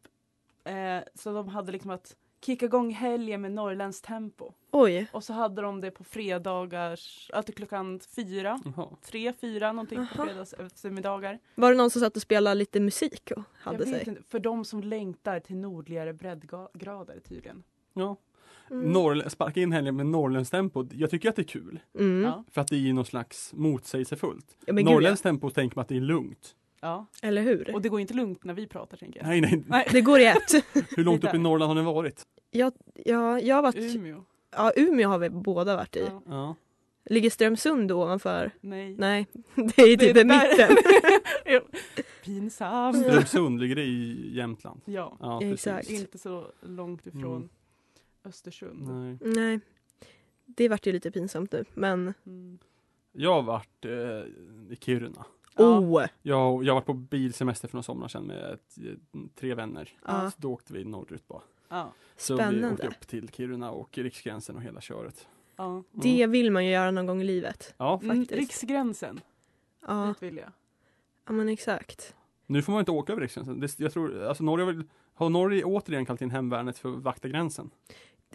eh, så de hade liksom att kicka igång helgen med norrländskt tempo. Oj, Och så hade de det på fredagars, alltid klockan fyra, Jaha. tre, fyra någonting på fredags eftermiddagar. var det någon som satt och spelade lite musik och Jag hade vet sig? inte, för de som längtar till nordligare breddgrader tydligen. Ja. Mm. Norr, sparka in helgen med norrländskt tempo. Jag tycker att det är kul. Mm. För att det är någon slags motsägelsefullt. Ja. Norrländskt tempo tänker man att det är lugnt. Ja. Eller hur? Och det går inte lugnt när vi pratar tänker jag. Nej, nej. Nej. Det går i ett. Hur långt upp i. Norrland har ni varit? Jag, ja, jag har varit, Umeå. ja, Umeå har vi båda varit i. Ja. Ja. Ligger Strömsund ovanför? Nej. Nej, det är typ i mitten. Pinsamt. Strömsund, ligger det i Jämtland? Ja, Ja, exakt. inte så långt ifrån Mm. Östersund. Nej. Nej, det vart ju lite pinsamt nu. Men Mm. Jag har varit eh, i Kiruna. Ja. oh! Jag, jag har varit på bilsemester för några somrar sedan med ett, tre vänner. Ja. Så då åkte vi norrut bara. Ja. Så vi åkte Spännande. upp till Kiruna och Riksgränsen och hela köret. Ja. Mm. Det vill man ju göra någon gång i livet. Ja, Mm, Faktiskt. riksgränsen, Ja, det vill jag. ja men exakt. nu får man inte åka över Riksgränsen. Det, jag tror, alltså Norge har, väl, har Norge återigen kallat in hemvärnet för att vakta gränsen?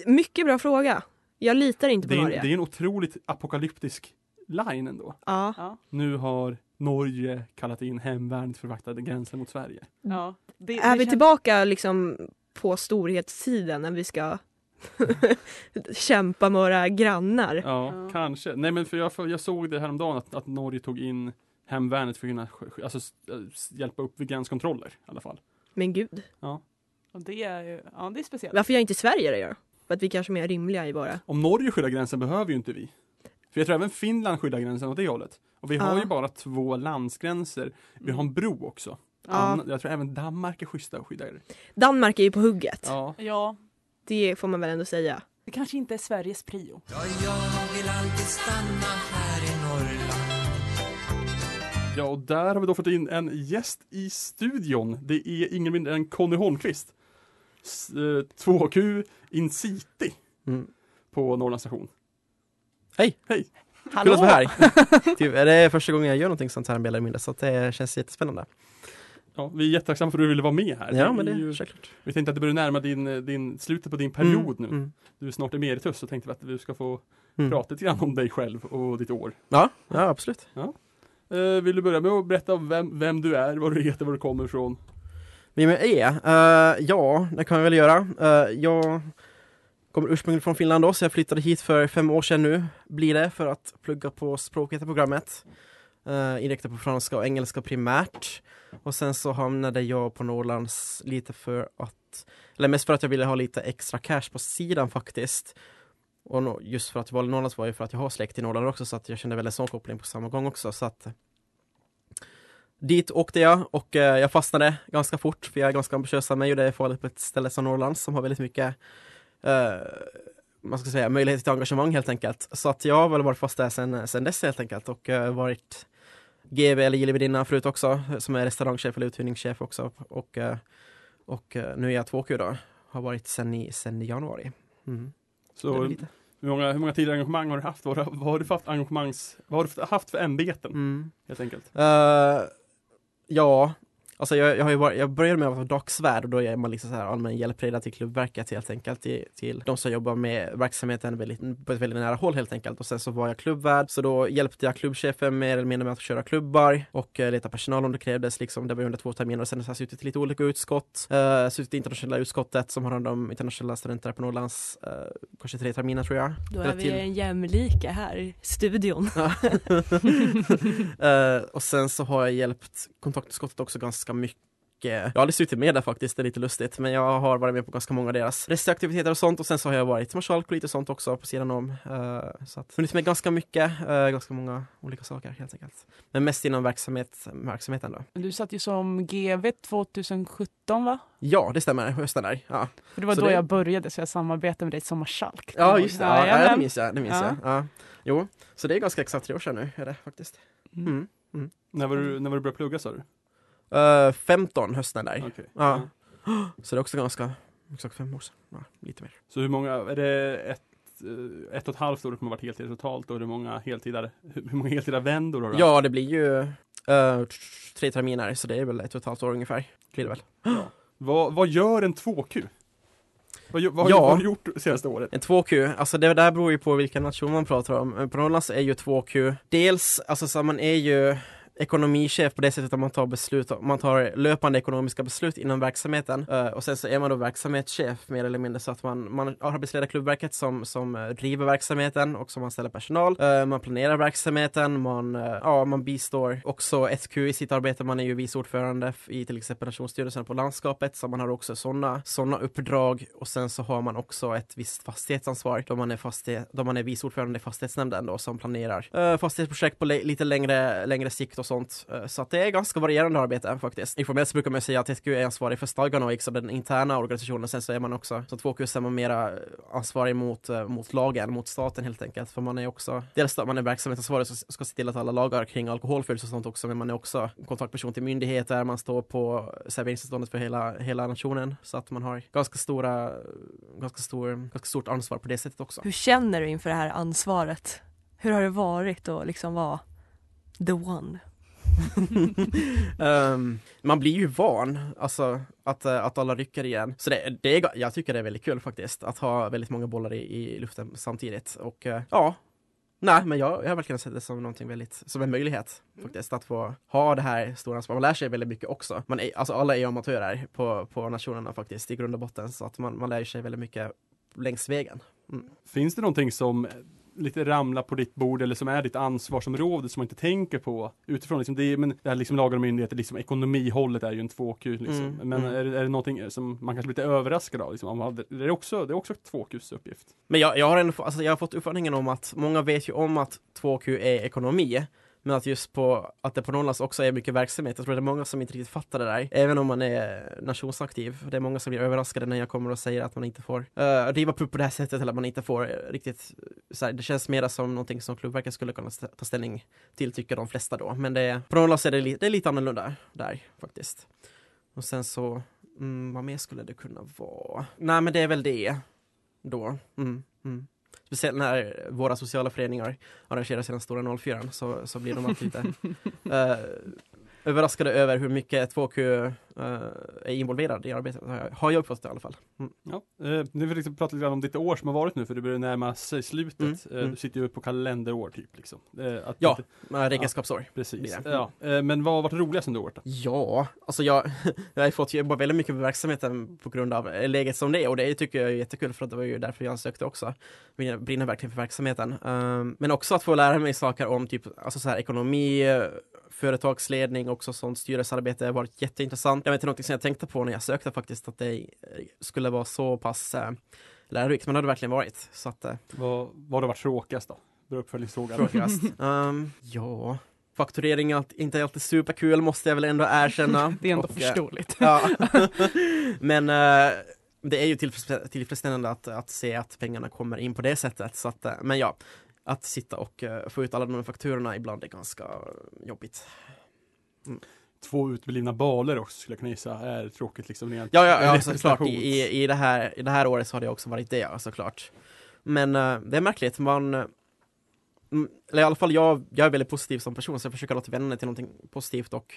Mycket bra fråga. Jag litar inte på Det är, en, Norge. det är en otroligt apokalyptisk line ändå. Ja. Nu har Norge kallat in hemvärnet för att vakta gränsen mot Sverige. Ja. Det, är det vi känns- tillbaka liksom på storhetstiden när vi ska kämpa med våra grannar? Ja, Ja. kanske. Nej men för jag, för jag såg det häromdagen att, att Norge tog in hemvärnet för att kunna alltså, hjälpa upp vid gränskontroller i alla fall. Men gud, Och det är ju, ja det är speciellt. varför gör inte Sverige det då? För att vi kanske är mer rimliga i våra... Om Norge skyddar gränsen behöver ju inte vi. För jag tror även Finland skyddar gränsen åt det hållet. Och vi har Ja. ju bara två landsgränser. Vi har en bro också. Ja. Jag tror även Danmark är schyssta och skyddar. Danmark är ju på hugget. Ja. Ja, Det får man väl ändå säga. det kanske inte är Sveriges prio. Ja, jag vill alltid stanna här i Norrland ja, och där har vi då fått in en gäst i studion. Det är ingen mindre än Conny Holmqvist. S- eh, 2Q in City Mm. på Norrlands station. Hej! Hej! Kul att vara här! typ, det är första gången jag gör någonting sånt här mer eller mindre så att det känns jättespännande. Ja, vi är jättetacksamma för att du ville vara med här. Ja men det är ju, självklart. Vi tänkte att det börjar närma din, din, slutet på din period nu. Mm. Du är snart emeritus så tänkte vi att du ska få Mm. prata lite grann om dig själv och ditt år. Ja, ja absolut. Eh, vill du börja med att berätta om vem, vem du är, vad du heter, var du kommer ifrån? Vem jag är? Uh, ja, det kan jag väl göra. Uh, jag kommer ursprungligen från Finland då, så jag flyttade hit för fem år sedan nu, blir det, för att plugga på språket i Uh, eh, inriktad på franska och engelska primärt. Och sen så hamnade jag på Norrlands lite för att, eller mest för att jag ville ha lite extra cash på sidan faktiskt. Och no, just för att jag valde Norrlands var ju för att jag har släkt i Norrland också, så att jag kände väl en sån koppling på samma gång också. Så att Dit åkte jag och uh, jag fastnade ganska fort för jag är ganska ambitiös av mig och det är farligt på ett ställe som Norrland som har väldigt mycket eh, man ska säga, möjligheter till engagemang helt enkelt. Så att jag har väl varit fast där sen, sen dess helt enkelt och eh, varit GB eller gillebedinna förut också som är restaurangchef eller uthyrningschef också och, eh, och eh, nu är jag 2Q då. Har varit sen i, sen i januari. Mm. Så hur många, hur många tidigare engagemang har du haft? Vad, har- vad har du haft engagemangs, vad har du haft för ämbeten Mm. helt enkelt? Eh, ja, alltså jag, jag, har ju varit, jag började med att vara dagsvärd och då är man liksom så här allmän hjälpreda till Klubbverket helt enkelt till, till de som jobbar med verksamheten väldigt, på ett väldigt nära håll helt enkelt och sen så var jag klubbvärd så då hjälpte jag klubbchefen mer eller mindre med att köra klubbar och uh, leta personal om det krävdes liksom. Det var under två terminer och sen har jag suttit i lite olika utskott. Uh, suttit i internationella utskottet som har hand om internationella studenter på Norrlands, uh, kanske tre terminer tror jag. Då är vi till- en jämlika här i studion. Eh, och sen så har jag hjälpt kontaktutskottet också ganska mycket. Jag har aldrig suttit med där faktiskt, det är lite lustigt. Men jag har varit med på ganska många av deras restaktiviteter och sånt. Och sen så har jag varit marskalk och lite sånt också på sidan om. Uh, så att funnits med ganska mycket, eh, ganska många olika saker helt enkelt. Men mest inom verksamhet, verksamheten då. Du satt ju som GV 2017 va? Ja, det stämmer, hösten där. Ja, För det var Så då det- jag började så jag samarbetade med dig som marskalk. ja just det. Ja, ja, det minns jag. Det minns Ja. jag. Ja. Jo, så det är ganska exakt tre år sedan nu, är det faktiskt. Mm. Mm. När var du, när var du började plugga sa du? Uh, 15 hösten där. Okej. Ja. Så det är också ganska, exakt fem år sedan. Ja, lite mer. Så hur många, är det ett, eh, ett och ett halvt år kommer varit heltid totalt och hur många heltidar, hur många heltidar vändor har du? Ja, det blir ju eh, tre terminer, så det är väl ett och ett halvt år ungefär. Blir det väl. Vad, vad gör en 2Q? Vad, vad, har Ja. vad har du gjort senaste året? En 2Q, alltså det där beror ju på vilken nation man pratar om. Eh, På Norrlands är ju 2Q dels, alltså så man är ju ekonomichef på det sättet att man tar beslut, man tar löpande ekonomiska beslut inom verksamheten eh, och sen så är man då verksamhetschef mer eller mindre så att man, man arbetsleder klubbverket som, som eh, driver verksamheten och som anställer personal. Eh, man planerar verksamheten, man, ja, man bistår också SQ i sitt arbete. Man är ju vice ordförande i till exempel Nationsstyrelsen på landskapet så man har också sådana såna uppdrag och sen så har man också ett visst fastighetsansvar då man är, fastighet, då man är vice ordförande i fastighetsnämnden då som planerar fastighetsprojekt på lite längre, längre sikt och sånt. Eh, så att det är ganska varierande arbete faktiskt. Informellt så brukar man säga att SQ är ansvarig för stadgarna och liksom den interna organisationen. Sen så är man också, som två är man mera ansvarig mot, eh, mot lagen, mot staten helt enkelt. För man är också, dels att man är verksamhetsansvarig och ska se till att alla lagar kring alkohol följs och sånt också, men man är också kontaktperson till myndigheter, man står på serveringstillståndet för hela, hela nationen. Så att man har ganska stora, ganska stor, ganska stort ansvar på det sättet också. Hur känner du inför det här ansvaret? Hur har det varit att liksom vara the one? Um, man blir ju van, alltså att, eh, att alla rycker igen. Så det, det är, jag tycker det är väldigt kul faktiskt, att ha väldigt många bollar i, i luften samtidigt. Och uh, ja, nej men jag, jag har verkligen sett det som någonting väldigt, som en möjlighet faktiskt, att få ha det här stora ansvaret. Man lär sig väldigt mycket också. Man är, alltså alla är ju amatörer på, på nationerna faktiskt, i grund och botten, så att man, man lär sig väldigt mycket längs vägen. Mm. Finns det någonting som lite ramlar på ditt bord eller som är ditt ansvarsområde som man inte tänker på utifrån liksom det, men det här liksom lagar och myndigheter, liksom ekonomihållet är ju en 2Q liksom. Mm, Men mm. Är, är det någonting som man kanske blir lite överraskad av? Liksom, om, det är också, det är också 2Qs uppgift. Men jag, jag har ändå, alltså jag har fått uppfattningen om att många vet ju om att 2Q är ekonomi. Men att just på, att det på Norrlands också är mycket verksamhet. Jag tror det är många som inte riktigt fattar det där. Även om man är nationsaktiv. Det är många som blir överraskade när jag kommer och säger att man inte får uh, riva pub på det här sättet eller att man inte får riktigt eh, så här, Det känns mera som någonting som Klubbverket skulle kunna ta ställning till, tycker de flesta då. Men det, på Norrlands är det, li, det är lite annorlunda där faktiskt. Och sen så, mm, vad mer skulle det kunna vara? Nej men det är väl det då. Mm, mm. Speciellt när våra sociala föreningar arrangerar sina stora 04 så, så blir de alltid lite eh, överraskade över hur mycket 2Q eh, är involverad i arbetet. Har jag- jag uppfattat det i alla fall. Mm. Ja, eh, nu vill vi liksom prata lite grann om ditt år som har varit nu för det börjar närma sig slutet. Mm, Eh, mm. Du sitter ju på kalenderår typ liksom. Eh, att Ja. inte- räkenskapsår. precis. Ja. Eh, men vad har varit roligast under året då? Ja, alltså jag, jag har fått jobba väldigt mycket med verksamheten på grund av eh, läget som det är och det tycker jag är jättekul för att det var ju därför jag sökte också. Jag brinner verkligen för verksamheten. Ehm, men också att få lära mig saker om typ, alltså så här ekonomi, eh, företagsledning, också sånt styrelsearbete har varit jätteintressant. Jag vet inte någonting som jag tänkte på när jag sökte faktiskt att det skulle vara så pass eh, lärorikt, men det har det verkligen varit. Så att eh, Vad, vad har varit tråkigast då? Vår uppföljningsfråga. tråkigast. Ehm, ja, fakturering är inte alltid superkul måste jag väl ändå erkänna. Det är ändå Och, eh, förståeligt. Ja. Men eh, det är ju tillfreds- tillfredsställande att, att se att pengarna kommer in på det sättet. Så att, eh, men ja, att sitta och eh, få ut alla de här fakturorna ibland är ganska jobbigt. Två uteblivna baler också skulle jag kunna gissa är tråkigt liksom. rent- Ja, ja, ja såklart. I, i, i, det här, I det här året så har det också varit det, ja, såklart. Men eh, det är märkligt, man mm, eller i alla fall jag, jag är väldigt positiv som person så jag försöker alltid vända till någonting positivt och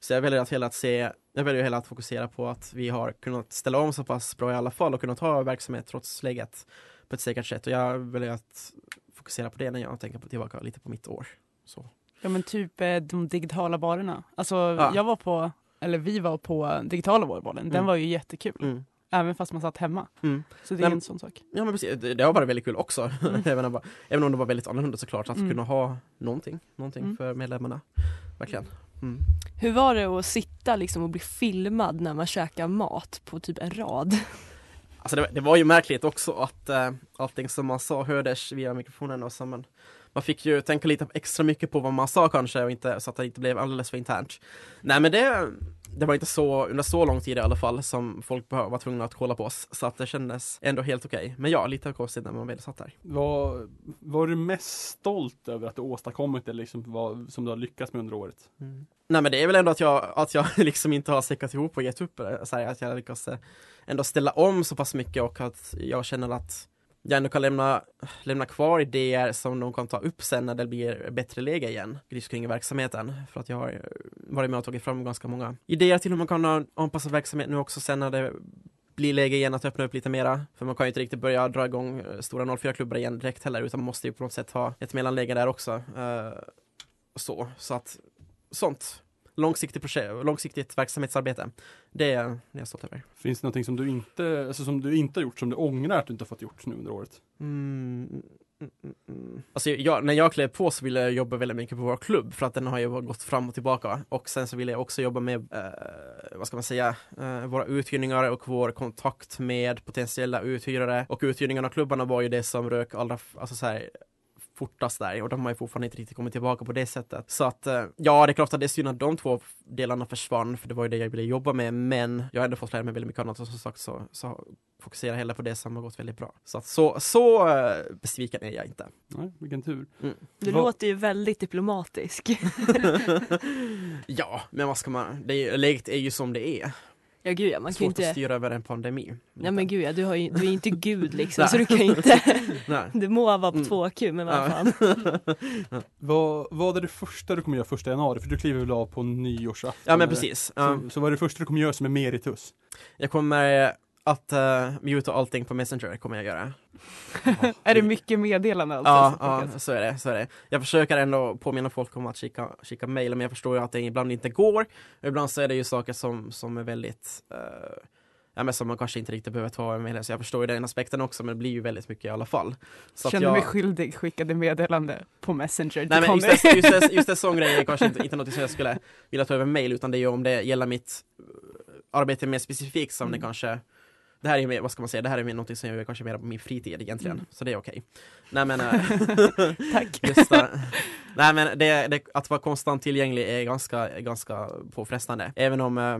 så jag väljer att hela att se, jag väljer hela att fokusera på att vi har kunnat ställa om så pass bra i alla fall och kunnat ha verksamhet trots läget på ett säkert sätt och jag väljer att fokusera på det när jag tänker på tillbaka lite på mitt år. Så. Ja men typ eh, de digitala barerna. Alltså Ja. jag var på, eller vi var på digitala vårbalen. Den Mm. var ju jättekul. Mm. Även fast man satt hemma. Mm. Så det är Men- en sån sak. Ja men precis, det, det har varit väldigt kul också. även, om, även om det var väldigt annorlunda såklart, att Mm. kunna ha någonting, någonting Mm. för medlemmarna. Verkligen. Mm. Hur var det att sitta liksom och bli filmad när man käkar mat på typ en rad? Alltså det, det var ju märkligt också att äh, allting som man sa hördes via mikrofonen och så man, man fick ju tänka lite extra mycket på vad man sa kanske och inte, så att det inte blev alldeles för internt. Nej men det, det var inte så, under så lång tid i alla fall som folk var tvungna att kolla på oss. Så att det kändes ändå helt okej. Men ja, lite konstigt när man väl satt där. Vad var du mest stolt över att du åstadkommit eller liksom vad som du har lyckats med under året? Nej men det är väl ändå att jag, att jag liksom inte har säckat ihop och gett upp det. Så här, att jag lyckas eh, ändå ställa om så pass mycket och att jag känner att jag ändå kan lämna, lämna kvar idéer som de kan ta upp sen när det blir bättre läge igen just kring verksamheten. För att jag har varit med och tagit fram ganska många idéer till hur man kan anpassa verksamheten nu också sen när det blir läge igen att öppna upp lite mera. För man kan ju inte riktigt börja dra igång eh, stora 04-klubbar igen direkt heller utan man måste ju på något sätt ha ett mellanläge där också. Uh, så, så att sånt. Långsiktigt projekt, långsiktigt verksamhetsarbete. Det är, det är jag stolt över. Finns det någonting som du inte, alltså som du inte har gjort, som du ångrar att du inte har fått gjort nu under året? Mm, mm, mm, mm. Alltså jag, när jag klev på så ville jag jobba väldigt mycket på vår klubb för att den har ju gått fram och tillbaka och sen så ville jag också jobba med, eh, vad ska man säga, eh, våra uthyrningar och vår kontakt med potentiella uthyrare och uthyrningarna av klubbarna var ju det som rök allra, alltså så här fortast där och de har ju fortfarande inte riktigt kommit tillbaka på det sättet. Så att eh, ja, det är klart att det är synd att de två delarna försvann för det var ju det jag ville jobba med men jag har ändå fått lära mig väldigt mycket annat och som sagt så, så fokuserar jag hellre på det som har gått väldigt bra. Så att så, så eh, besviken är jag inte. Nej, vilken tur. Du Vad- låter ju väldigt diplomatisk. ja, men vad ska man, det är, läget är ju som det är. Ja gud ja, man kan ju Svårt att inte... styra över en pandemi. Nej men gud ja, du, har ju, du är inte gud liksom så du kan inte... Nej. Du må vara på Mm. 2Q men vad Ja. fan. Vad, vad är det första du kommer göra första januari? För du kliver väl av på nyårsafton? Ja men precis. Ja. Så, så vad är det första du kommer göra som är meritus? Jag kommer att uh, muta allting på Messenger, kommer jag göra. Är det mycket meddelanden alltså? Ja, ja, så är det, så är det. Jag försöker ändå påminna folk om att kika, kika mail, men jag förstår ju att det ibland inte går. Ibland så är det ju saker som, som är väldigt eh, Ja men som man kanske inte riktigt behöver ta med så jag förstår ju den aspekten också men det blir ju väldigt mycket i alla fall. Så Känner jag... mig skyldig, skickade meddelande på Messenger Nej men just, det, just, det, just det sån grej är kanske inte, inte något som jag skulle vilja ta över mail utan det är ju om det gäller mitt uh, arbete mer specifikt som det Mm. kanske det här är mer, vad ska man säga, det här är mer något som jag gör kanske mer på min fritid egentligen, Mm. så det är okej. Nej men, eh, Tack. just. Nej men det, det, att vara konstant tillgänglig är ganska, ganska påfrestande. Även om, eh,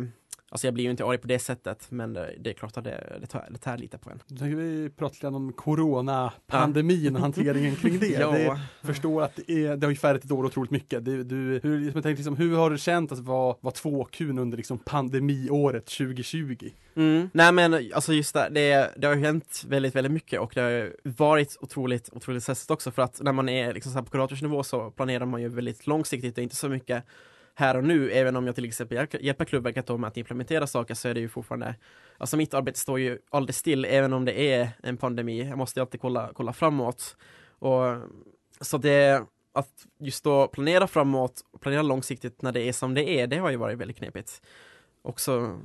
alltså jag blir ju inte arg på det sättet, men det, är klart att det, det, tar, det tär lite på en. Då tänker vi prata lite om coronapandemin och hanteringen kring det. Ja. det förstår att det, är, det har ju färgat ett år otroligt mycket. Du, du, hur, jag tänkte liksom, hur har du känt att vara, vara 2Q under liksom pandemiåret 2020? Mm. Nej men alltså just det, det, det har ju hänt väldigt, väldigt mycket och det har varit otroligt, otroligt stressigt också för att när man är liksom så på kuratorsnivå så planerar man ju väldigt långsiktigt och inte så mycket här och nu, även om jag till exempel hjälp- hjälper Klubbverket med att implementera saker så är det ju fortfarande Alltså mitt arbete står ju aldrig still även om det är en pandemi, jag måste alltid kolla, kolla framåt och så det att just då planera framåt, planera långsiktigt när det är som det är, det har ju varit väldigt knepigt. Också,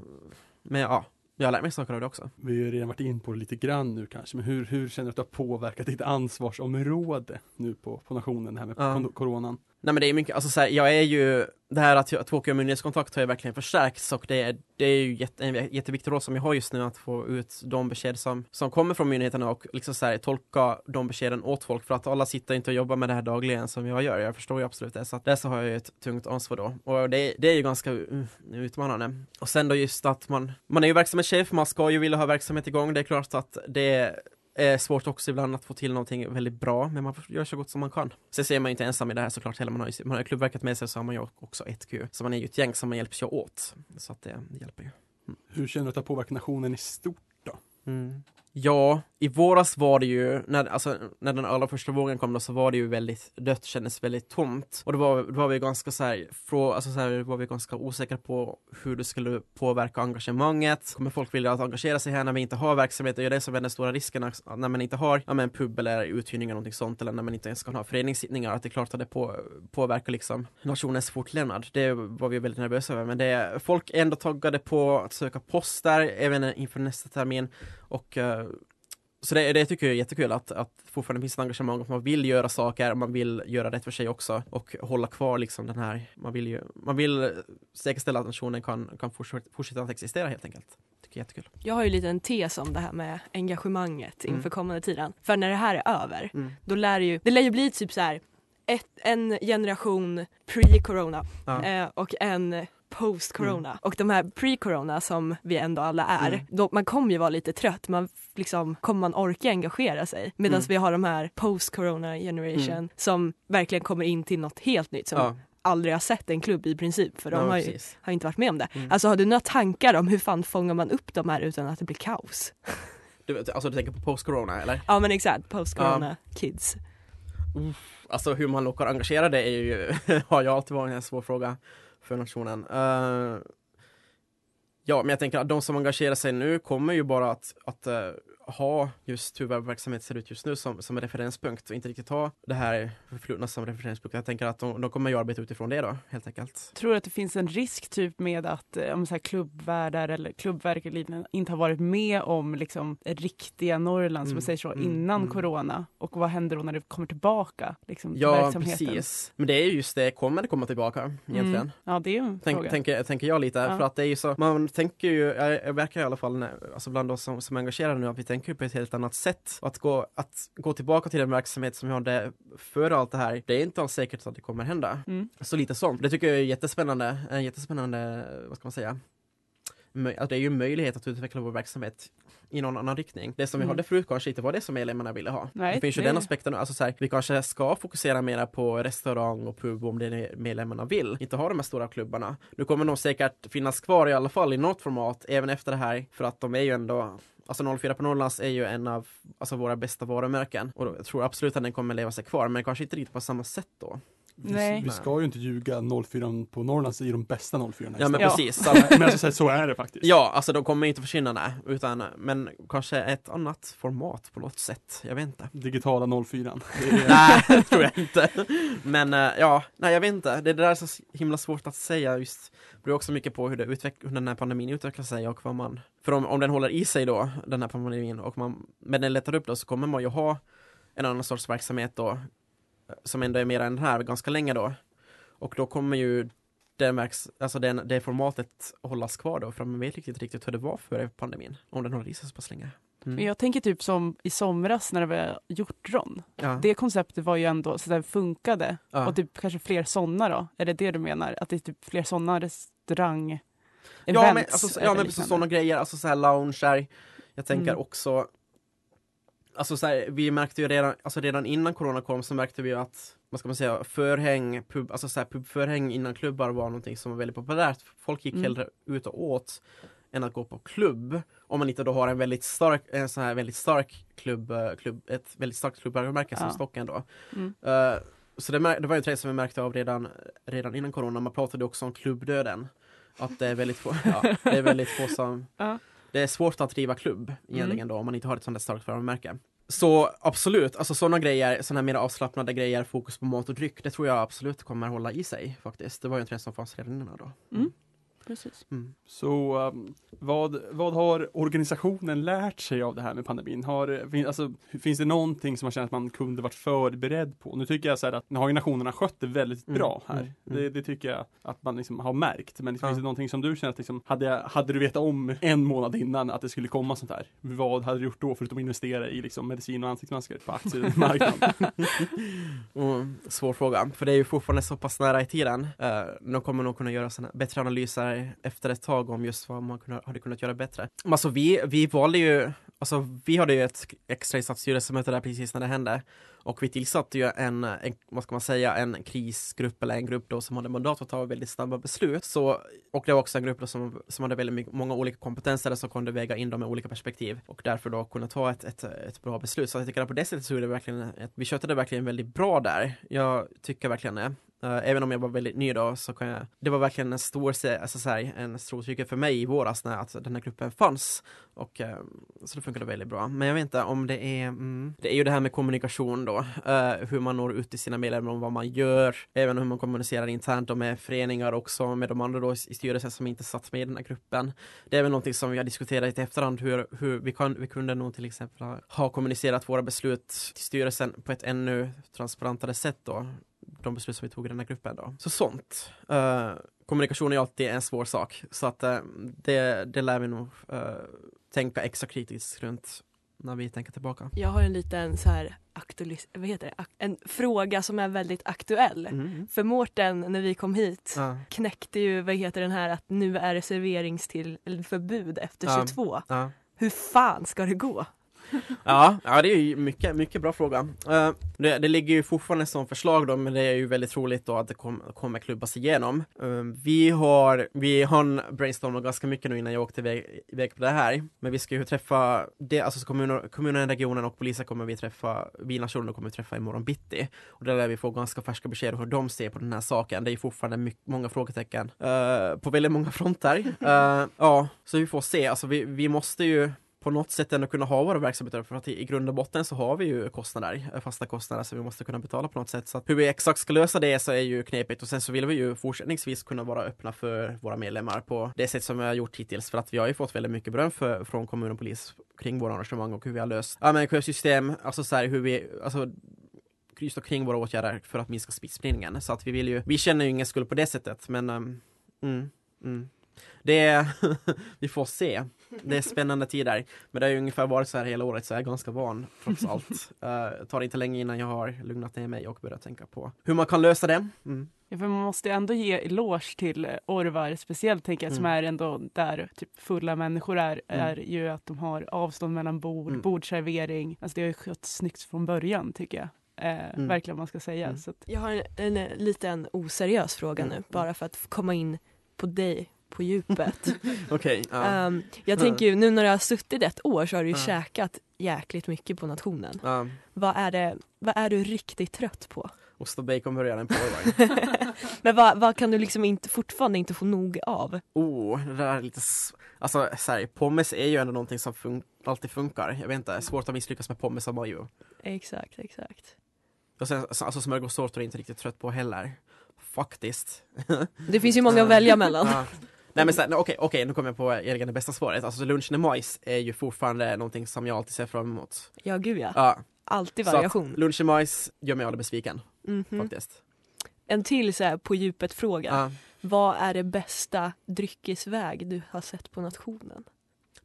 men ja, jag har lärt mig saker av det också. Vi har ju redan varit in på det lite grann nu kanske, men hur, hur känner du att det har påverkat ditt ansvarsområde nu på, på nationen, det här med Ja. coronan? Nej men det är mycket, alltså så här, jag är ju, det här att jag- att åka myndighetskontakt har ju verkligen förstärkts och det är, det är ju jätte, en jätteviktig roll som jag har just nu att få ut de besked som, som kommer från myndigheterna och liksom så här, tolka de beskeden åt folk. För att alla sitter inte och jobbar med det här dagligen som jag gör. Jag förstår ju absolut det, så att där så har jag ju ett tungt ansvar då. Och det, det är ju ganska uh, utmanande. Och sen då just att man, man är ju verksamhetschef, man ska ju vilja ha verksamhet igång, det är klart att det är svårt också ibland att få till någonting väldigt bra, men man göra så gott som man kan. Sen ser man ju inte ensam i det här såklart heller, man har ju man har ju klubbverket med sig så har man ju också ett Q. Så man är ju ett gäng som man hjälps ju åt. Så att det, det hjälper ju. Hur känner du att det har påverkat nationen i stort då? Mm. Ja, i våras var det ju, när, alltså, när den allra första vågen kom då så var det ju väldigt dött, kändes väldigt tomt. Och då var, då var vi ganska så här, frå, alltså så här, var vi ganska osäkra på hur det skulle påverka engagemanget. Kommer folk vilja att engagera sig här när vi inte har verksamhet? Det är det som är den stora risken, när man inte har ja, men pub eller uthyrning eller någonting sånt, eller när man inte ens kan ha föreningssittningar, att det är klart att det på, påverkar liksom nationens fortlevnad. Det var vi väldigt nervösa över, men det, folk är ändå taggade på att söka poster även inför nästa termin. Och eh, så det, det tycker jag är jättekul att, att fortfarande finns ett engagemang, att man vill göra saker, man vill göra rätt för sig också och hålla kvar liksom den här, man vill ju, man vill säkerställa att nationen kan, kan fortsätta, att existera helt enkelt. Tycker jag är jättekul. Jag har ju lite en tes om det här med engagemanget inför Mm. kommande tiden. För när det här är över, Mm. då lär det ju, det lär ju bli typ så här ett, en generation pre-corona Ja. eh, och en post-corona. Och de här pre-corona som vi ändå alla är, Mm. då, man kommer ju vara lite trött, man liksom, kommer man orka engagera sig? Medan Mm. vi har de här post-corona generation Mm. som verkligen kommer in till något helt nytt som Ja, aldrig har sett en klubb i princip för de ja, har ju har inte varit med om det. Mm. Alltså har du några tankar om hur fan fångar man upp de här utan att det blir kaos? Du, alltså du tänker på post-corona eller? Ja men exakt, post-corona kids. Alltså hur man lockar engagerade är ju, har ju alltid varit en svår fråga för nationen. Uh, ja, men jag tänker att de som engagerar sig nu kommer ju bara att, att, uh, ha just hur vår verksamhet ser ut just nu som, som en referenspunkt och inte riktigt ha det här förflutna som referenspunkt. Jag tänker att de, de kommer ju arbeta utifrån det då, helt enkelt. Tror du att det finns en risk typ med att eh, om så här klubbvärdar eller klubbverk eller liknande inte har varit med om liksom riktiga Norrland som Mm, man säger så mm, innan mm. corona och vad händer då när det kommer tillbaka liksom, Ja, verksamheten? precis. Men det är ju just det, kommer det komma tillbaka egentligen? Mm. Ja, det är ju en Tänk, fråga. tänker, tänker jag lite, Ja. för att det är ju så, man tänker ju, jag, jag verkar i alla fall, när, alltså bland oss som, som är engagerade nu, att vi tänker ju på ett helt annat sätt. Och att gå, att gå tillbaka till den verksamhet som vi hade före allt det här, det är inte alls säkert att det kommer hända. Mm. Så lite sånt. Det tycker jag är jättespännande, en jättespännande, vad ska man säga, att det är ju en möjlighet att utveckla vår verksamhet i någon annan riktning. Det som vi Mm. hade förut kanske inte var det som medlemmarna ville ha. Nej, det finns ju det- den aspekten, alltså så här, vi kanske ska fokusera mer på restaurang och pub om det är medlemmarna vill. Inte ha de här stora klubbarna. Nu kommer de säkert finnas kvar i alla fall i något format även efter det här för att de är ju ändå Alltså 04 på Norrlands är ju en av alltså, våra bästa varumärken och då, jag tror absolut att den kommer leva sig kvar men kanske inte riktigt på samma sätt då. Nej. Vi, vi ska ju inte ljuga 04 på Norrlands i de bästa 04 Ja men Ja. precis. Så, men alltså, så är det faktiskt. ja, alltså de kommer inte försvinna nej, utan men kanske ett annat format på något sätt. Jag vet inte. Digitala 04. Det är, Nej, det tror jag inte. Men eh, ja, nej jag vet inte. Det, det där är så himla svårt att säga just. Det beror också mycket på hur, det utveck- hur den här pandemin utvecklar sig och vad man... För om, om den håller i sig då, den här pandemin, och man, men den lättar upp då så kommer man ju ha en annan sorts verksamhet då, som ändå är mer än den här ganska länge då. Och då kommer ju verks, alltså den, det formatet hållas kvar då, för man vet riktigt riktigt hur det var före pandemin, om den håller i sig så pass länge. Men Mm. jag tänker typ som i somras när det var hjortron. Ja. Det konceptet var ju ändå så där funkade. Ja. Och typ kanske fler sådana då? Är det det du menar? Att det är typ fler sådana restaurang Ja men, alltså, ja, men precis sådana grejer, alltså så här lounger. Jag tänker Mm. också Alltså så här, vi märkte ju redan, alltså redan innan corona kom så märkte vi att, vad ska man säga, förhäng, pub, alltså så här, pubförhäng innan klubbar var någonting som var väldigt populärt. Folk gick Mm. hellre ut och åt än att gå på klubb. Om man inte då har en väldigt stark, en sån här väldigt stark klubb, klubb ett väldigt starkt klubbvarumärke som Ja. Stocken då. Mm. Eh, så det, det var ju en trend som vi märkte av redan, redan innan corona. Man pratade också om klubbdöden. Att det är väldigt få, ja, det är väldigt få som... Ja. Det är svårt att driva klubb egentligen då om man inte har ett sånt där starkt varumärke. Så absolut, alltså sådana grejer, sådana mer avslappnade grejer, fokus på mat och dryck, det tror jag absolut kommer hålla i sig faktiskt. Det var ju en trend som fanns redan innan då. Mm. Precis. Mm. Så um, vad, vad har organisationen lärt sig av det här med pandemin? Har, fin, alltså, finns det någonting som man känner att man kunde varit förberedd på? Nu tycker jag så här att nu har ju nationerna skött det väldigt Mm, bra här. mm, mm. Det, det tycker jag att man liksom har märkt. Men Ja. finns det någonting som du känner att liksom, hade, jag, hade du vetat om en månad innan att det skulle komma sånt här? Vad hade du gjort då förutom att investera i liksom, medicin och ansiktsmasker på aktiemarknaden? Mm, svår fråga, för det är ju fortfarande så pass nära i tiden. Uh, de kommer nog kunna göra såna bättre analyser efter ett tag om just vad man hade kunnat göra bättre. Men alltså vi, vi valde ju, alltså vi hade ju ett extra styrelsemöte där precis när det hände. Och vi tillsatte ju en, en, vad ska man säga, en krisgrupp eller en grupp då som hade mandat att ta väldigt snabba beslut. Så, och det var också en grupp då som, som hade väldigt mycket, många olika kompetenser som kunde väga in dem med olika perspektiv och därför då kunna ta ett, ett, ett bra beslut. Så jag tycker att på det sättet så är det verkligen, ett, vi skötte det verkligen väldigt bra där. Jag tycker verkligen det. Eh, även om jag var väldigt ny då så kan jag, det var verkligen en stor, alltså så här, en stor styrka för mig i våras när alltså, den här gruppen fanns. Och ehm, så det funkade väldigt bra. Men jag vet inte om det är, mm, det är ju det här med kommunikation då. Eh, hur man når ut till sina medlemmar om vad man gör. Även hur man kommunicerar internt och med föreningar också, med de andra då i styrelsen som inte satt med i den här gruppen. Det är väl någonting som vi har diskuterat i efterhand hur, hur vi, kan, vi kunde nog till exempel ha, ha kommunicerat våra beslut till styrelsen på ett ännu transparentare sätt då de beslut som vi tog i den här gruppen då. Så sånt. Eh, kommunikation är alltid en svår sak, så att eh, det, det lär vi nog eh, tänka extra kritiskt runt när vi tänker tillbaka. Jag har en liten så här aktualis- vad heter det? En fråga som är väldigt aktuell. Mm. För Mårten, när vi kom hit, Ja. knäckte ju vad heter den här att nu är det serveringstillförbud efter Ja. 22. Ja. Hur fan ska det gå? Ja, ja, det är ju mycket, mycket bra fråga. Eh, det, det ligger ju fortfarande som förslag då, men det är ju väldigt troligt då att det kom, kommer klubbas igenom. Eh, vi har, vi har brainstormat ganska mycket nu innan jag åkte iväg, iväg på det här, men vi ska ju träffa, det, alltså kommuner, kommunen, regionen och polisen kommer vi träffa, vi nationer kommer vi träffa imorgon bitti. Och där lär vi få ganska färska besked om hur de ser på den här saken. Det är ju fortfarande mycket, många frågetecken eh, på väldigt många fronter. Ja, så vi får se, alltså vi, vi måste ju på något sätt ändå kunna ha våra verksamheter för att i, grund och botten så har vi ju kostnader, eh, fasta kostnader som vi måste kunna betala på något sätt. Så att hur vi exakt ska lösa det så är ju knepigt och sen så vill vi ju fortsättningsvis kunna vara öppna för våra medlemmar på det sätt som vi har gjort hittills för att vi har ju fått väldigt mycket beröm för, från kommun och polis kring våra arrangemang och hur vi har löst ja, men system, alltså så här, hur vi, alltså just kring våra åtgärder för att minska smittspridningen. Så att vi vill ju, vi känner ju ingen skuld på det sättet men um, mm, mm. Det är, vi får se. Det är spännande tider. Men det har ju ungefär varit så här hela året så jag är ganska van trots allt. uh, tar inte länge innan jag har lugnat ner mig och börjat tänka på hur man kan lösa det. Mm. Ja, för man måste ändå ge eloge till Orvar speciellt tänker jag som Mm. är ändå där typ fulla människor är, Mm. är ju att de har avstånd mellan bord, Mm. bordservering. Alltså det har ju skött snyggt från början tycker jag. Eh, Mm. Verkligen man ska säga. Mm. Så att, Jag har en, en, eh, liten oseriös fråga Mm. nu bara för att komma in på dig på djupet. Okej. ja. Ehm, jag tänker ju nu när du har suttit ett år så har du ju Ja. käkat jäkligt mycket på nationen. Ja. Vad är, det, vad är du riktigt trött på? Ost och baconburgaren på Orvar. Men vad, vad kan du liksom inte, fortfarande inte få nog av? Oh, det där är lite Alltså så här, pommes är ju ändå någonting som fun- alltid funkar. Jag vet inte, svårt att misslyckas med pommes och majo. Exakt, exakt. Och sen, så- alltså smörgåstårtor är jag inte riktigt trött på heller. Faktiskt. Det finns ju många att välja mellan. Nej men så okej, okej, nu kommer jag på egentligen det bästa svaret. Alltså lunchen i majs är ju fortfarande någonting som jag alltid ser fram emot. Ja, gud ja. Ja, Alltid så variation. lunch i majs gör mig aldrig besviken Mhm. faktiskt. En till så här på djupet fråga. Ja. Vad är det bästa dryckesväg du har sett på nationen?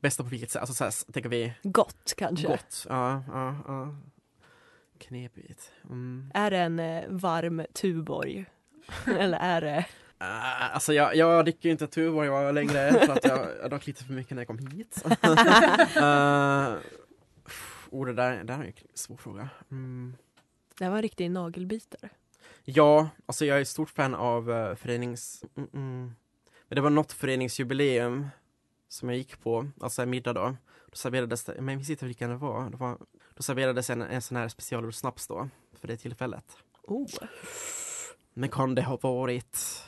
Bästa på vilket sätt? Alltså så här, tänker vi Gott kanske? gott? Ja, ja, ja. Knepigt. Mm. Är det en eh, varm Tuborg? Eller är det... Uh, alltså jag, jag dricker ju inte Tuborg var längre för att jag, jag drack lite för mycket när jag kom hit. uh, oh, det där, det där är en svår fråga. Mm. Det var en riktig nagelbitare. Ja, alltså jag är stort fan av uh, förenings... Mm, mm. Men det var något föreningsjubileum som jag gick på, alltså en middag då. Då serverades det, men jag minns inte vilken det var. Det var då serverades en, en sån här specialgjord snaps då, för det tillfället. Oh. Men kan det ha varit...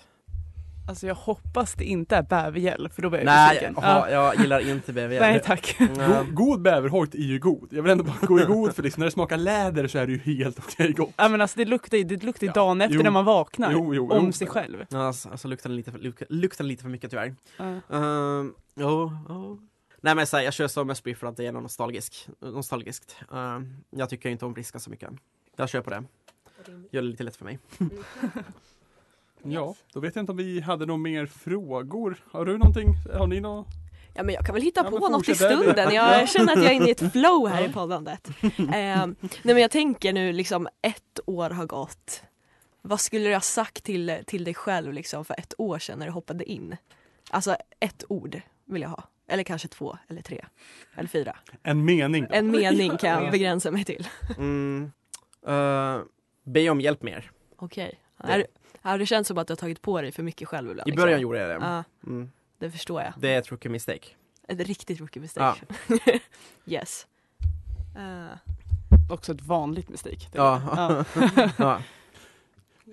alltså jag hoppas det inte är bävergäll för då blir jag Nej, aha, jag gillar inte BVL. Nej tack. God, god bäverhojt är ju god. Jag vill ändå bara gå i god för liksom, när det smakar läder så är det ju helt okej gott. Ja men alltså det luktar ju det luktar ju Ja, dagen efter jo. när man vaknar. Jo, jo, om jo. sig själv. Ja, Alltså, alltså luktar lite, luk, luktar lite för mycket tyvärr. Ja. Uh, jo, jo. Nej men så här, jag kör Somersby för att det är nostalgisk, nostalgiskt. Uh, jag tycker inte om briska så mycket. Jag kör på det. Gör det lite lätt för mig. Ja, då vet jag inte om vi hade några mer frågor. Har du någonting? Har ni något? Ja men jag kan väl hitta Ja, på något i stunden. Jag Ja. känner att jag är inne i ett flow här i poddandet. Eh, nej men jag tänker nu liksom ett år har gått. Vad skulle du ha sagt till, till dig själv liksom för ett år sedan när du hoppade in? Alltså ett ord vill jag ha. Eller kanske två eller tre. Eller fyra. En mening då? En mening kan jag begränsa mig till. Mm. Uh, be om hjälp mer. Okej. Är- Har det känts som att du har tagit på dig för mycket själv ibland? I liksom? början gjorde jag det. Ja, Mm. det förstår jag. Det är ett rookie mistake. Ett riktigt rookie mistake. yes. Eh, Också ett vanligt mistake. Ja. Ja. ja.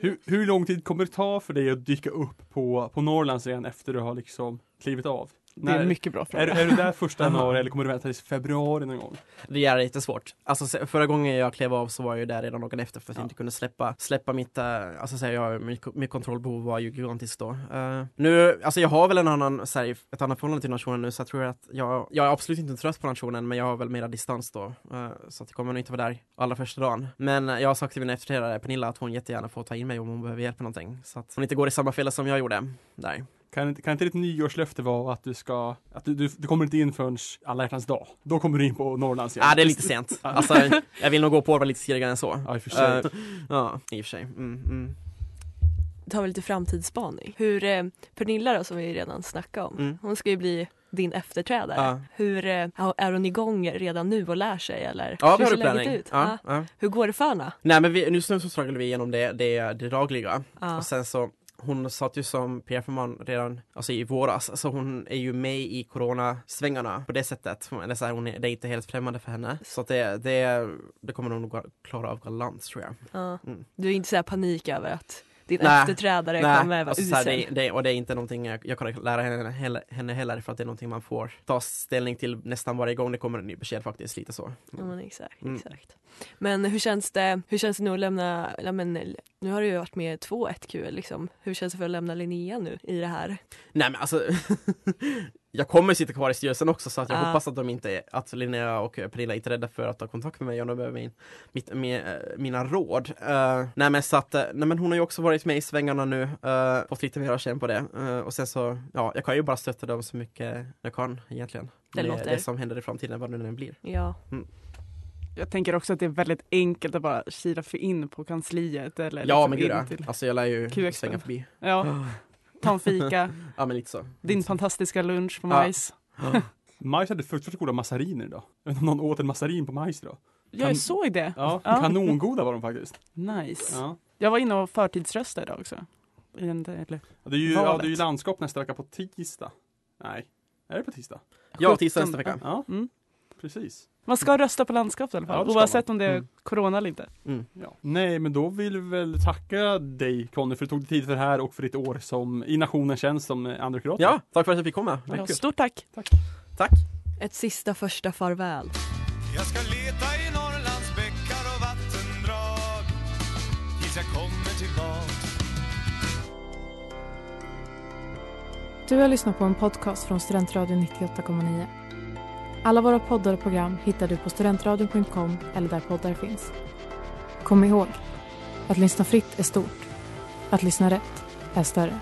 Hur, hur lång tid kommer det ta för dig att dyka upp på, på Norrlands igen efter du har liksom klivit av? Det är en mycket bra Är, fråga. är du där första januari eller kommer du vänta tills februari någon gång? Det är lite svårt. Alltså förra gången jag klev av så var jag ju där redan dagen efter för att jag Ja. inte kunde släppa, släppa mitt, äh, alltså så här, jag, mitt, mitt kontrollbehov var ju gigantiskt då. Eh, nu, alltså jag har väl en annan, så här, ett annat förhållande till nationen nu så jag tror att jag, jag är absolut inte trött på nationen men jag har väl mera distans då. Eh, så att jag kommer nog inte vara där allra första dagen. Men eh, jag har sagt till min efterträdare Pernilla att hon jättegärna får ta in mig om hon behöver hjälp med någonting. Så att hon inte går i samma fälla som jag gjorde där. Kan, inte- kan inte ditt nyårslöfte vara att du ska, att du, du, du kommer inte in förrän alla hjärtans dag? Då kommer du in på Norrlands igen? Ja, det är lite sent. Alltså, jag vill nog gå på det lite tidigare än så. Ja, i och för sig. Eh, ja, i och för sig. Mm, mm. tar vi lite framtidsspaning. Hur, eh, Pernilla då som vi redan snackade om, Mm. hon ska ju bli din efterträdare. Ja. Hur, eh, är hon igång redan nu och lär sig eller? Ja, vi har ut? Ja, Ja. Hur går det för henne? Nej men vi, just nu så strugglar vi igenom det, det, det dagliga. Ja. Och sen så hon satt ju som PR-förman redan alltså i våras, så hon är ju med i coronasvängarna på det sättet. Eller så här, hon är, det är inte helt främmande för henne. Så det, det, det kommer hon nog klara av galant tror jag. Ja. Mm. Du är inte så här panik över att din Nej. efterträdare Nej, kommer vara alltså, usel. det, det, och det är inte någonting jag, jag kan lära henne heller, henne heller för att det är någonting man får ta ställning till nästan varje gång det kommer en ny besked faktiskt, lite så. Ja, men exakt, Mm. exakt. Men hur känns det, hur känns det nu att lämna, ja, men, nu har du ju varit med två 1Q liksom. Hur känns det för att lämna Linnea nu i det här? Nej men alltså Jag kommer sitta kvar i styrelsen också så att jag Ah. hoppas att de inte, att Linnea och Pernilla inte är rädda för att ta kontakt med mig om de behöver min, mitt, min, eh, mina råd. Eh, nej men så att, eh, nej men hon har ju också varit med i svängarna nu, uh, fått lite mer känn på det. Eh, och sen så, ja jag kan ju bara stötta dem så mycket jag kan egentligen. Det Med låter- det som händer i framtiden, vad det nu än blir. Ja, Jag tänker också att det är väldigt enkelt att bara kila för in på kansliet eller Ja liksom men gud ja. Alltså jag lär ju QX. svänga förbi. Ja, ta en fika, Ja men lite så. din fantastiska lunch på Ja. majs. Majs hade fruktansvärt goda massariner idag. Jag vet inte om någon åt en massarin på majs idag. Jag Kan- såg det. Ja, Ja. kanongoda var de faktiskt. Nice. Ja. Jag var inne och förtidsröstade idag också. I en, eller, Ja, Det är ju, ja, det är ju landskap nästa vecka på tisdag. Nej, är det på tisdag? Ja, tisdag nästa vecka. Ja, Mm. precis. Man ska rösta på landskap i alla Ja, fall, ska oavsett om det är Mm. corona eller inte. Mm. Ja. Nej, men då vill vi väl tacka dig Conny för att du tog dig tid för det här och för ditt år som i Nationens tjänst som eh, andra kurator. Ja, tack för att jag fick komma. Ja, stort tack! Tack! ett sista första farväl. Jag ska leta i Norrlands bäckar och vattendrag tills jag kommer tillbaks Du har lyssnat på en podcast från Studentradion 98,9. Alla våra poddar och program hittar du på studentradion.com eller där poddar finns. Kom ihåg, att lyssna fritt är stort. Att lyssna rätt är större.